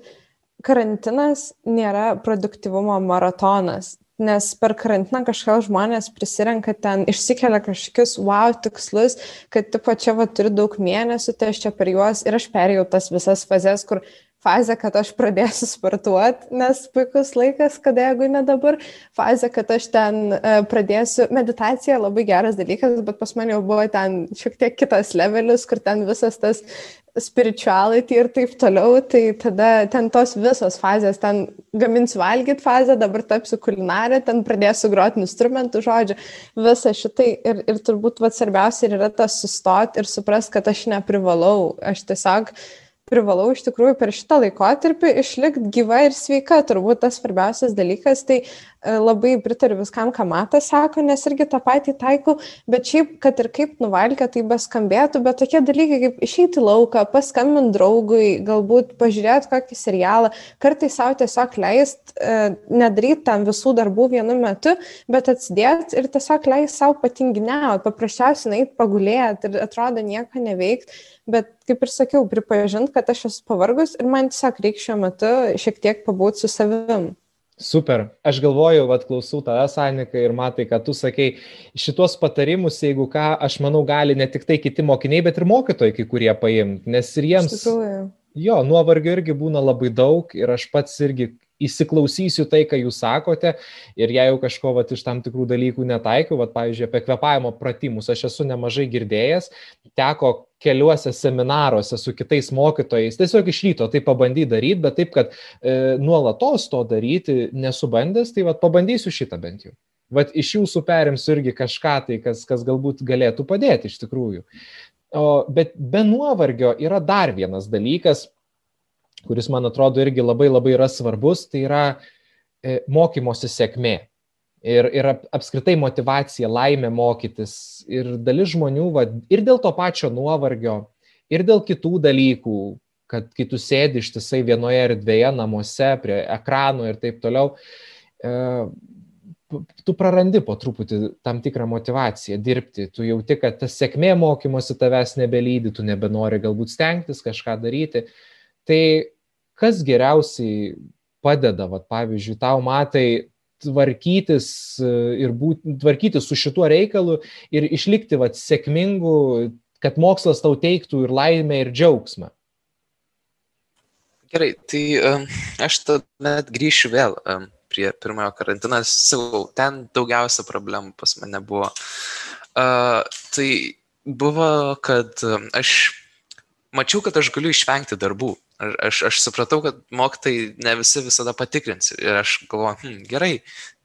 karantinas nėra produktivumo maratonas. Nes per karantiną kažkas žmonės prisirenka ten, išsikelia kažkokius wow tikslus, kad tipo čia va turiu daug mėnesių, tai aš čia per juos ir aš perėjau tas visas fazes, kur fazė, kad aš pradėsiu sportuoti, nes puikus laikas, kada jeigu ne dabar, fazė, kad aš ten uh, pradėsiu, meditacija labai geras dalykas, bet pas mane jau buvo ten šiek tiek kitas levelis, kur ten visas tas spirituality ir taip toliau, tai tada ten tos visos fazės, ten gaminsiu valgyti fazę, dabar tapsiu kulinarė, ten pradėsiu groti instrumentų, žodžiu, visą šitai. Ir, ir turbūt vad svarbiausia yra tas sustoti ir suprast, kad aš neprivalau, aš tiesiog privalau iš tikrųjų per šitą laikotarpį išlikti gyva ir sveika, turbūt tas svarbiausias dalykas, tai labai pritariu viskam, ką Matas sako, nes irgi tą patį taikau, bet šiaip, kad ir kaip nuvalgia, tai beskambėtų, bet tokie dalykai kaip išeiti lauką, paskambinti draugui, galbūt pažiūrėti kokį serialą, kartais savo tiesiog leist, e, nedaryti tam visų darbų vienu metu, bet atsidėti ir tiesiog leist savo patinginiauti, paprasčiausiai nait pagulėti ir atrodo nieko neveikti bet kaip ir sakiau, pripažint, kad aš esu pavargus ir man tiesiog reikia šiuo metu šiek tiek pabūti su savim. Super. Aš galvoju, vad klausau tavęs, Anika, ir matai, kad tu sakei, šitos patarimus, jeigu ką, aš manau, gali ne tik tai kiti mokiniai, bet ir mokytojai kai kurie paimti, nes ir jiems... Jo, nuovargio irgi būna labai daug ir aš pats irgi įsiklausysiu tai, ką jūs sakote ir jeigu kažko vat, iš tam tikrų dalykų netaikiau, vat, pavyzdžiui, apie kvepavimo pratimus, aš esu nemažai girdėjęs, teko keliuose seminaruose su kitais mokytojais, tiesiog iš ryto tai pabandyti daryti, bet taip, kad e, nuolatos to daryti nesubandęs, tai vat, pabandysiu šitą bent jau. Vat iš jūsų perimsiu irgi kažką tai, kas, kas galbūt galėtų padėti iš tikrųjų. O, bet be nuovargio yra dar vienas dalykas, kuris man atrodo irgi labai labai yra svarbus, tai yra e, mokymosi sėkmė. Ir, ir apskritai motivacija, laimė mokytis. Ir dalis žmonių, va, ir dėl to pačio nuovargio, ir dėl kitų dalykų, kad kai tu sėdi ištisai vienoje erdvėje, namuose, prie ekrano ir taip toliau, e, tu prarandi po truputį tam tikrą motivaciją dirbti, tu jauti, kad ta sėkmė mokymosi tavęs nebelydi, tu nebenori galbūt stengtis kažką daryti. Tai kas geriausiai padeda, vat, pavyzdžiui, tau matai, tvarkytis ir būti, tvarkytis su šituo reikalu ir išlikti vat, sėkmingu, kad mokslas tau teiktų ir laimę, ir džiaugsmą? Gerai, tai um, aš tuomet grįšiu vėl um, prie pirmojo karantino, sakau, ten daugiausia problemų pas mane buvo. Tai buvo, kad aš mačiau, kad aš galiu išvengti darbų. Aš, aš supratau, kad mokytai ne visi visada patikrins. Ir aš galvoju, hm, gerai,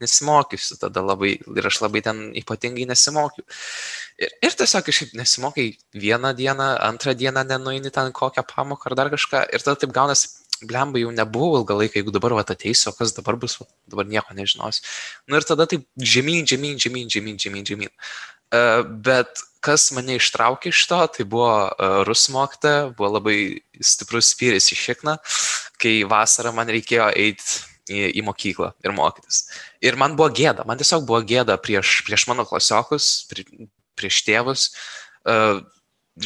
nesimokysiu tada labai. Ir aš labai ten ypatingai nesimokiau. Ir, ir tiesiog kažkaip nesimokai vieną dieną, antrą dieną nenuini ten kokią pamoką ar dar kažką. Ir tada taip gaunasi, blemba jau nebuvo ilgą laiką, jeigu dabar va ateisiu, o kas dabar bus, va, dabar nieko nežinosiu. Na nu, ir tada taip žemyn, žemyn, žemyn, žemyn, žemyn, žemyn. Uh, bet kas mane ištraukė iš to, tai buvo uh, rusų mokytoja, buvo labai stiprus spyris į šikną, kai vasarą man reikėjo eiti į, į mokyklą ir mokytis. Ir man buvo gėda, man tiesiog buvo gėda prieš, prieš mano klasiokus, prie, prieš tėvus. Uh,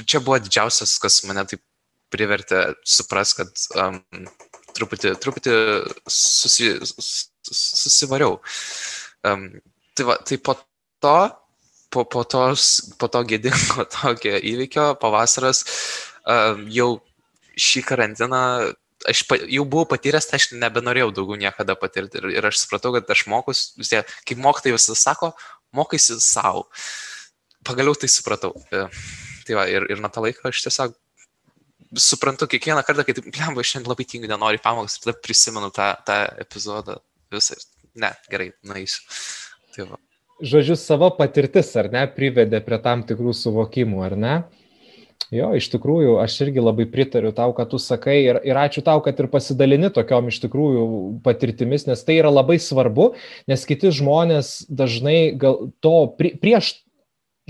čia buvo didžiausias, kas mane taip privertė supras, kad um, truputį, truputį susi, susivariau. Um, tai, va, tai po to po, po, tos, po to gėdingo tokio įvykio pavasaras uh, jau šį karantiną aš pa, jau buvau patyręs, tai aš nebenorėjau daugiau niekada patirti. Ir, ir aš supratau, kad aš mokus, vis tiek, kaip mokytai visą sako, mokaisi savo. Pagaliau tai supratau. E, tai va, ir, ir nuo to laiko aš tiesiog suprantu kiekvieną kartą, kai, blemba, aš šiandien labai tingiu, nenoriu pamokas, tada prisimenu tą, tą epizodą visą. Ne, gerai, naisiu. Tai va žodžiu, savo patirtis, ar ne, privedė prie tam tikrų suvokimų, ar ne? Jo, iš tikrųjų, aš irgi labai pritariu tau, kad tu sakai ir, ir ačiū tau, kad ir pasidalini tokiom iš tikrųjų patirtimis, nes tai yra labai svarbu, nes kiti žmonės dažnai gal to pri, prieš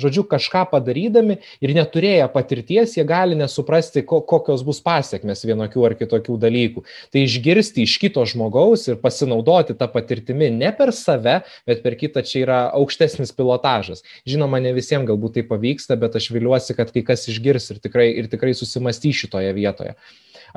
žodžiu, kažką padarydami ir neturėję patirties, jie gali nesuprasti, ko, kokios bus pasiekmes vienokių ar kitokių dalykų. Tai išgirsti iš kito žmogaus ir pasinaudoti tą patirtimį ne per save, bet per kitą čia yra aukštesnis pilotažas. Žinoma, ne visiems galbūt tai pavyksta, bet aš viliuosi, kad kai kas išgirs ir tikrai, ir tikrai susimastys šitoje vietoje.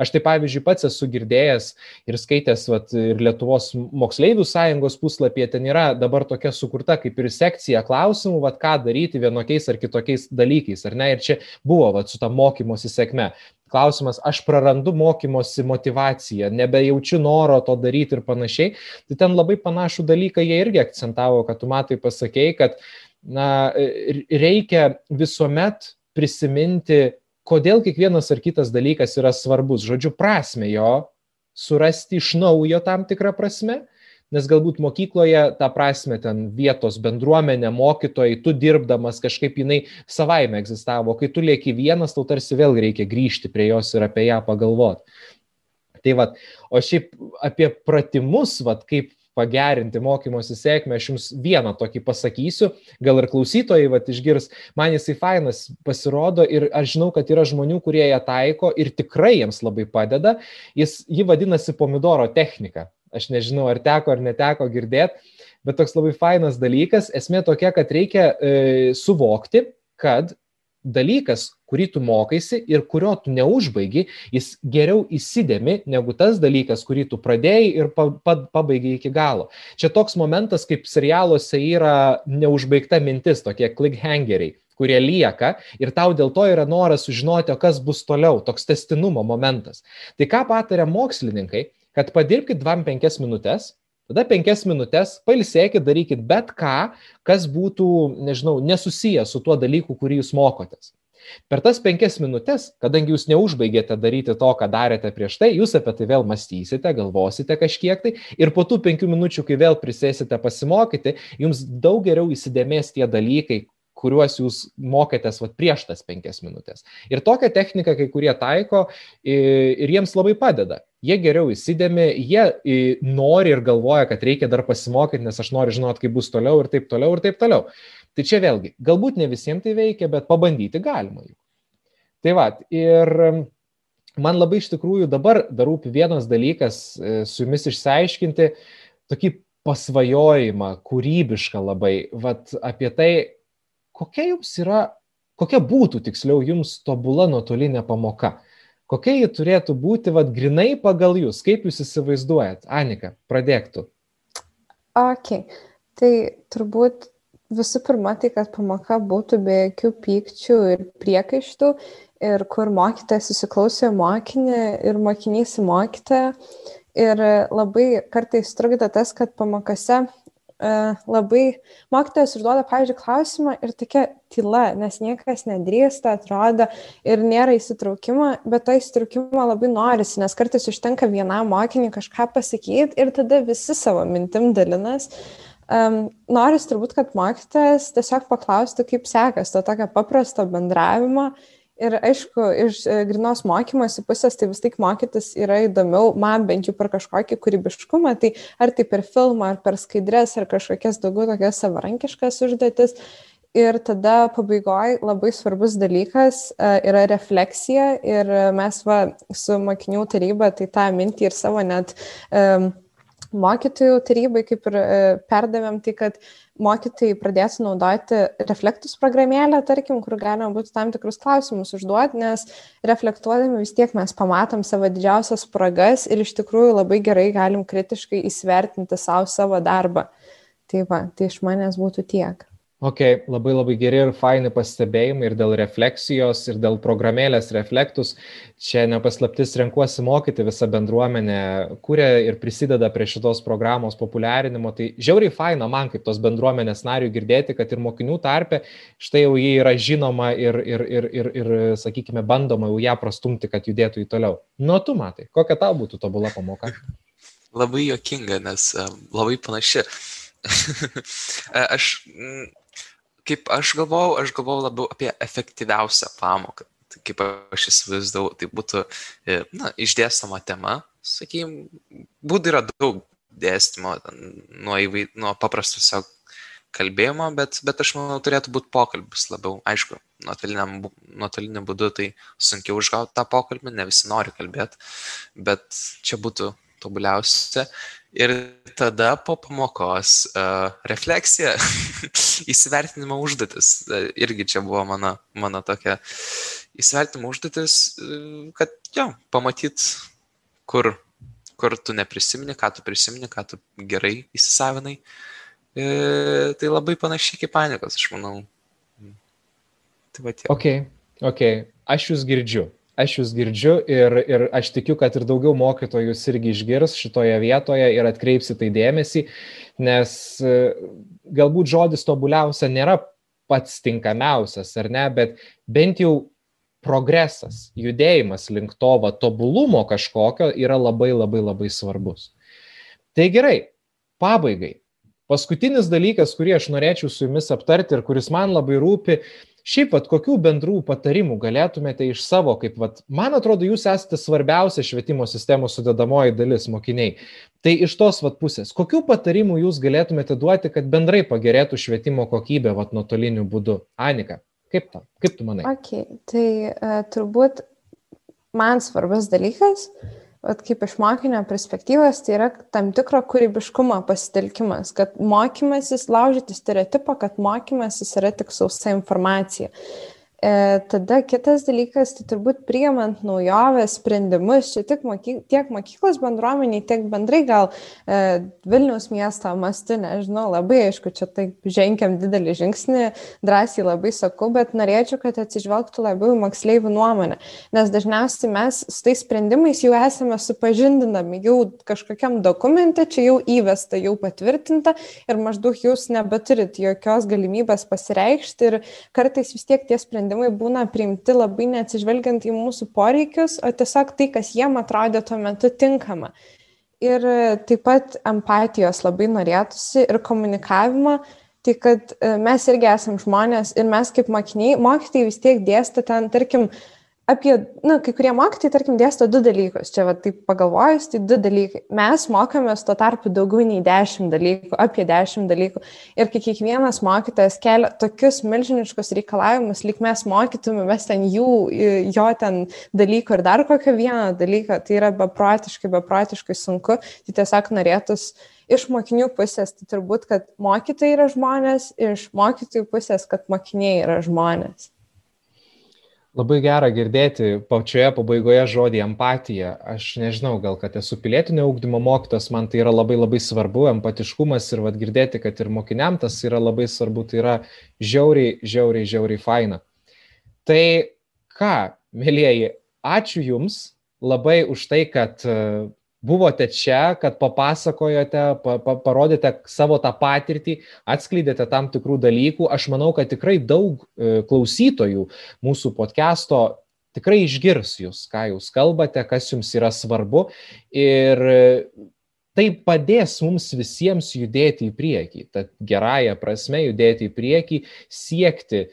Aš tai pavyzdžiui pats esu girdėjęs ir skaitęs vat, ir Lietuvos moksleivių sąjungos puslapyje, ten yra dabar tokia sukurta kaip ir sekcija klausimų, vat, ką daryti vienokiais ar kitokiais dalykais, ar ne? Ir čia buvo vat, su ta mokymosi sėkme. Klausimas, aš prarandu mokymosi motivaciją, nebejaučiu noro to daryti ir panašiai. Tai ten labai panašų dalyką jie irgi akcentavo, kad tu matai pasakėjai, kad na, reikia visuomet prisiminti kodėl kiekvienas ar kitas dalykas yra svarbus. Žodžiu, prasme jo surasti iš naujo tam tikrą prasme, nes galbūt mokykloje tą prasme ten vietos bendruomenė, mokytojai, tu dirbdamas kažkaip jinai savaime egzistavo, kai tu lieki vienas, tau tarsi vėl reikia grįžti prie jos ir apie ją pagalvoti. Tai vad, o šiaip apie pratimus, vad, kaip pagerinti mokymosi sėkmę, aš jums vieną tokį pasakysiu, gal ir klausytojai vat, išgirs, man jisai fainas pasirodo ir aš žinau, kad yra žmonių, kurie ją taiko ir tikrai jiems labai padeda. Jis, ji vadinasi pomidoro technika. Aš nežinau, ar teko ar neteko girdėti, bet toks labai fainas dalykas. Esmė tokia, kad reikia e, suvokti, kad dalykas, kurį tu mokaisi ir kurio tu neužbaigi, jis geriau įsidėmi negu tas dalykas, kurį tu pradėjai ir pa, pa, pabaigai iki galo. Čia toks momentas, kaip serialuose yra neužbaigta mintis, tokie cliffhangeriai kurie lieka ir tau dėl to yra noras sužinoti, o kas bus toliau, toks testinumo momentas. Tai ką pataria mokslininkai, kad padirbkite 2-5 minutės, Tada penkias minutės pailsėkit, darykit bet ką, kas būtų, nežinau, nesusiję su tuo dalyku, kurį jūs mokotės. Per tas penkias minutės, kadangi jūs neužbaigėte daryti to, ką darėte prieš tai, jūs apie tai vėl mąstysite, galvosite kažkiek tai ir po tų penkių minučių, kai vėl prisėsite pasimokyti, jums daug geriau įsidėmės tie dalykai, kuriuos jūs mokėtės vat, prieš tas penkias minutės. Ir tokią techniką kai kurie taiko ir jiems labai padeda. Jie geriau įsidėmi, jie nori ir galvoja, kad reikia dar pasimokyti, nes aš noriu žinoti, kaip bus toliau ir taip toliau ir taip toliau. Tai čia vėlgi, galbūt ne visiems tai veikia, bet pabandyti galima jų. Tai va, ir man labai iš tikrųjų dabar dar rūpi vienas dalykas e, su jumis išsiaiškinti, tokį pasvajojimą, kūrybišką labai, vat, apie tai, kokia jums yra, kokia būtų tiksliau jums tobula nuotolinė pamoka? Kokia ji turėtų būti, vad, grinai pagal jūs, kaip jūs įsivaizduojat? Anika, pradėktų. Ok, tai turbūt visų pirma, tai kad pamoka būtų be jokių pykčių ir priekaištų ir kur mokytojas įsiklausė mokinį ir mokinys į mokytoją. Ir labai kartais trukdo tas, kad pamokose labai mokytojas užduoda, pavyzdžiui, klausimą ir tokia tyla, nes niekas nedrįsta, atrodo ir nėra įsitraukimo, bet to įsitraukimo labai norisi, nes kartais užtenka vienam mokiniui kažką pasakyti ir tada visi savo mintim dalinas. Um, noris turbūt, kad mokytojas tiesiog paklaustų, kaip sekasi to tokio paprasto bendravimo Ir aišku, iš e, grinos mokymosi pusės, tai vis tik mokytis yra įdomiau, man bent jau per kažkokį kūrybiškumą, tai ar tai per filmą, ar per skaidrės, ar kažkokias daugiau tokias savarankiškas užduotis. Ir tada pabaigoje labai svarbus dalykas uh, yra refleksija ir mes va su mokinių taryba tai tą mintį ir savo net um, mokytojų tarybai kaip ir uh, perdavėm, tai kad uh, mokytojai pradėtų naudoti reflektus programėlę, tarkim, kur galima būtų tam tikrus klausimus užduoti, nes reflektuodami vis tiek mes pamatom savo didžiausias spragas ir iš tikrųjų labai gerai galim kritiškai įsvertinti savo savo darbą. Tai va, tai iš manęs būtų tiek. Ok, labai labai geri ir faini pastebėjimai ir dėl refleksijos, ir dėl programėlės reflektus. Čia nepaslaptis renkuosi mokyti visą bendruomenę, kuria ir prisideda prie šitos programos populiarinimo. Tai žiauriai faina man kaip tos bendruomenės narių girdėti, kad ir mokinių tarpe štai jau jie yra žinoma ir, ir, ir, ir, ir sakykime, bandoma jau ją prastumti, kad judėtų į toliau. Nu, tu matai, kokia tau būtų tobula pamoka? Labai jokinga, nes labai panaši. aš kaip aš galvojau, aš galvojau labiau apie efektyviausią pamoką. Tai kaip aš įsivaizdavau, tai būtų e, na, išdėstama tema, sakykime, būdų yra daug dėstymo, nuo, įvai, nuo paprastusio kalbėjimo, bet, bet aš manau, turėtų būti pokalbis labiau. Aišku, nuotoliniu būdu tai sunkiau užgauti tą pokalbį, ne visi nori kalbėti, bet čia būtų tobuliausia. Ir tada po pamokos uh, refleksija, įsivertinimo užduotis. Uh, irgi čia buvo mano, mano tokia įsivertinimo užduotis, uh, kad jo, pamatyt, kur, kur tu neprisimeni, ką tu prisimeni, ką tu gerai įsisavinai. E, tai labai panašiai kaip panikos, aš manau. Tai va tiek. Ok, ok, aš jūs girdžiu aš jūs girdžiu ir, ir aš tikiu, kad ir daugiau mokytojų jūs irgi išgirs šitoje vietoje ir atkreipsi tai dėmesį, nes e, galbūt žodis tobuliausia nėra pats tinkamiausias, ar ne, bet bent jau progresas, judėjimas link to va, tobulumo kažkokio yra labai labai labai svarbus. Tai gerai, pabaigai. Paskutinis dalykas, kurį aš norėčiau su jumis aptarti ir kuris man labai rūpi, Šiaip, vat, kokių bendrų patarimų galėtumėte iš savo, kaip, vat, man atrodo, jūs esate svarbiausia švietimo sistemos sudedamoji dalis mokiniai. Tai iš tos vat, pusės, kokių patarimų jūs galėtumėte duoti, kad bendrai pagerėtų švietimo kokybė vat, nuotoliniu būdu? Anika, kaip, ta, kaip tu manai? Okay, tai uh, turbūt man svarbus dalykas vat kaip iš mokinio perspektyvos, tai yra tam tikro kūrybiškumo pasitelkimas, kad mokymasis, laužyti stereotipą, kad mokymasis yra tik sausa informacija. E, tada kitas dalykas, tai turbūt priimant naujovės sprendimus, čia tik moky, tiek mokyklos bendruomeniai, tiek bendrai gal e, Vilniaus miesto mastu, nežinau, labai aišku, čia taip žengiam didelį žingsnį, drąsiai labai sakau, bet norėčiau, kad atsižvelgtų labiau į moksleivių nuomonę, nes dažniausiai mes su tais sprendimais jau esame supažindinami, jau kažkokiam dokumente čia jau įvesta, jau patvirtinta ir maždaug jūs nebeturit jokios galimybės pasireikšti ir kartais vis tiek tie sprendimai sprendimai būna priimti labai neatsižvelgiant į mūsų poreikius, o tiesiog tai, kas jiem atrodė tuo metu tinkama. Ir taip pat empatijos labai norėtųsi ir komunikavimo, tai kad e, mes irgi esam žmonės ir mes kaip mokiniai, mokytojai vis tiek dėsto ten, tarkim, apie, na, kai kurie mokytojai, tarkim, dėsto du dalykus. Čia, va, taip pagalvojus, tai du dalykai. Mes mokomės tuo tarpu daugiau nei dešimt dalykų, apie dešimt dalykų. Ir kai kiekvienas mokytojas kelia tokius milžiniškus reikalavimus, lyg mes mokytumėmės ten jų, jo ten dalykų ir dar kokio vieno dalyko, tai yra beprotiškai, beprotiškai sunku. Tai tiesiog norėtus iš mokinių pusės, tai turbūt, kad mokytojai yra žmonės, iš mokytojų pusės, kad mokiniai yra žmonės. Labai gera girdėti pačioje pabaigoje žodį empatija. Aš nežinau, gal kad esu pilietinio augdymo mokytas, man tai yra labai labai svarbu, empatiškumas ir vad girdėti, kad ir mokiniam tas yra labai svarbu, tai yra žiauriai, žiauriai, žiauriai faina. Tai ką, mėlyjeji, ačiū Jums labai už tai, kad buvote čia, kad papasakojote, pa, pa, parodėte savo tą patirtį, atskleidėte tam tikrų dalykų. Aš manau, kad tikrai daug e, klausytojų mūsų podcast'o tikrai išgirs jūs, ką jūs kalbate, kas jums yra svarbu. Ir e, tai padės mums visiems judėti į priekį, tad gerąją prasme judėti į priekį, siekti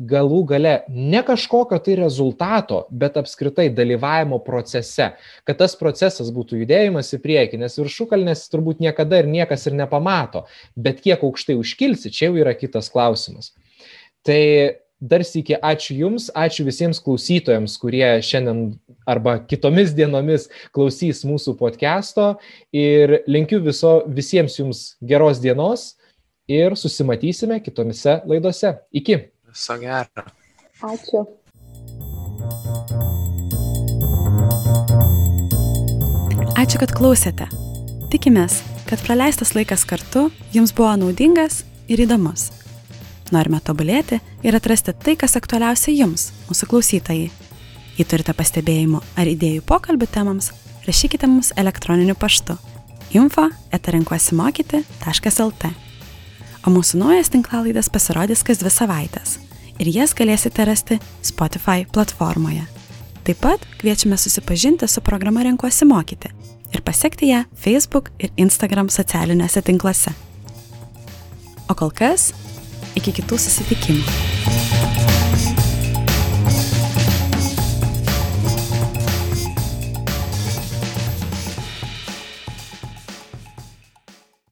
galų gale ne kažkokio tai rezultato, bet apskritai dalyvavimo procese, kad tas procesas būtų judėjimas į priekį, nes viršukalnės turbūt niekada ir niekas ir nepamato, bet kiek aukštai užkilsi, čia jau yra kitas klausimas. Tai dar sėki ačiū Jums, ačiū visiems klausytojams, kurie šiandien arba kitomis dienomis klausys mūsų podcast'o ir linkiu viso, visiems Jums geros dienos ir susimatysime kitomise laidose. Iki. Viso gero. Ačiū. Ačiū, kad klausėte. Tikimės, kad praleistas laikas kartu jums buvo naudingas ir įdomus. Norime tobulėti ir atrasti tai, kas aktualiausia jums, mūsų klausytojai. Jei turite pastebėjimų ar idėjų pokalbių temams, rašykite mums elektroniniu paštu info etarenkuosimokyti.lt o mūsų naujas tinklalaidas pasirodys kas dvi savaitės ir jas galėsite rasti Spotify platformoje. Taip pat kviečiame susipažinti su programa Renkuosi mokyti ir pasiekti ją Facebook ir Instagram socialiniuose tinkluose. O kol kas, iki kitų susitikimų.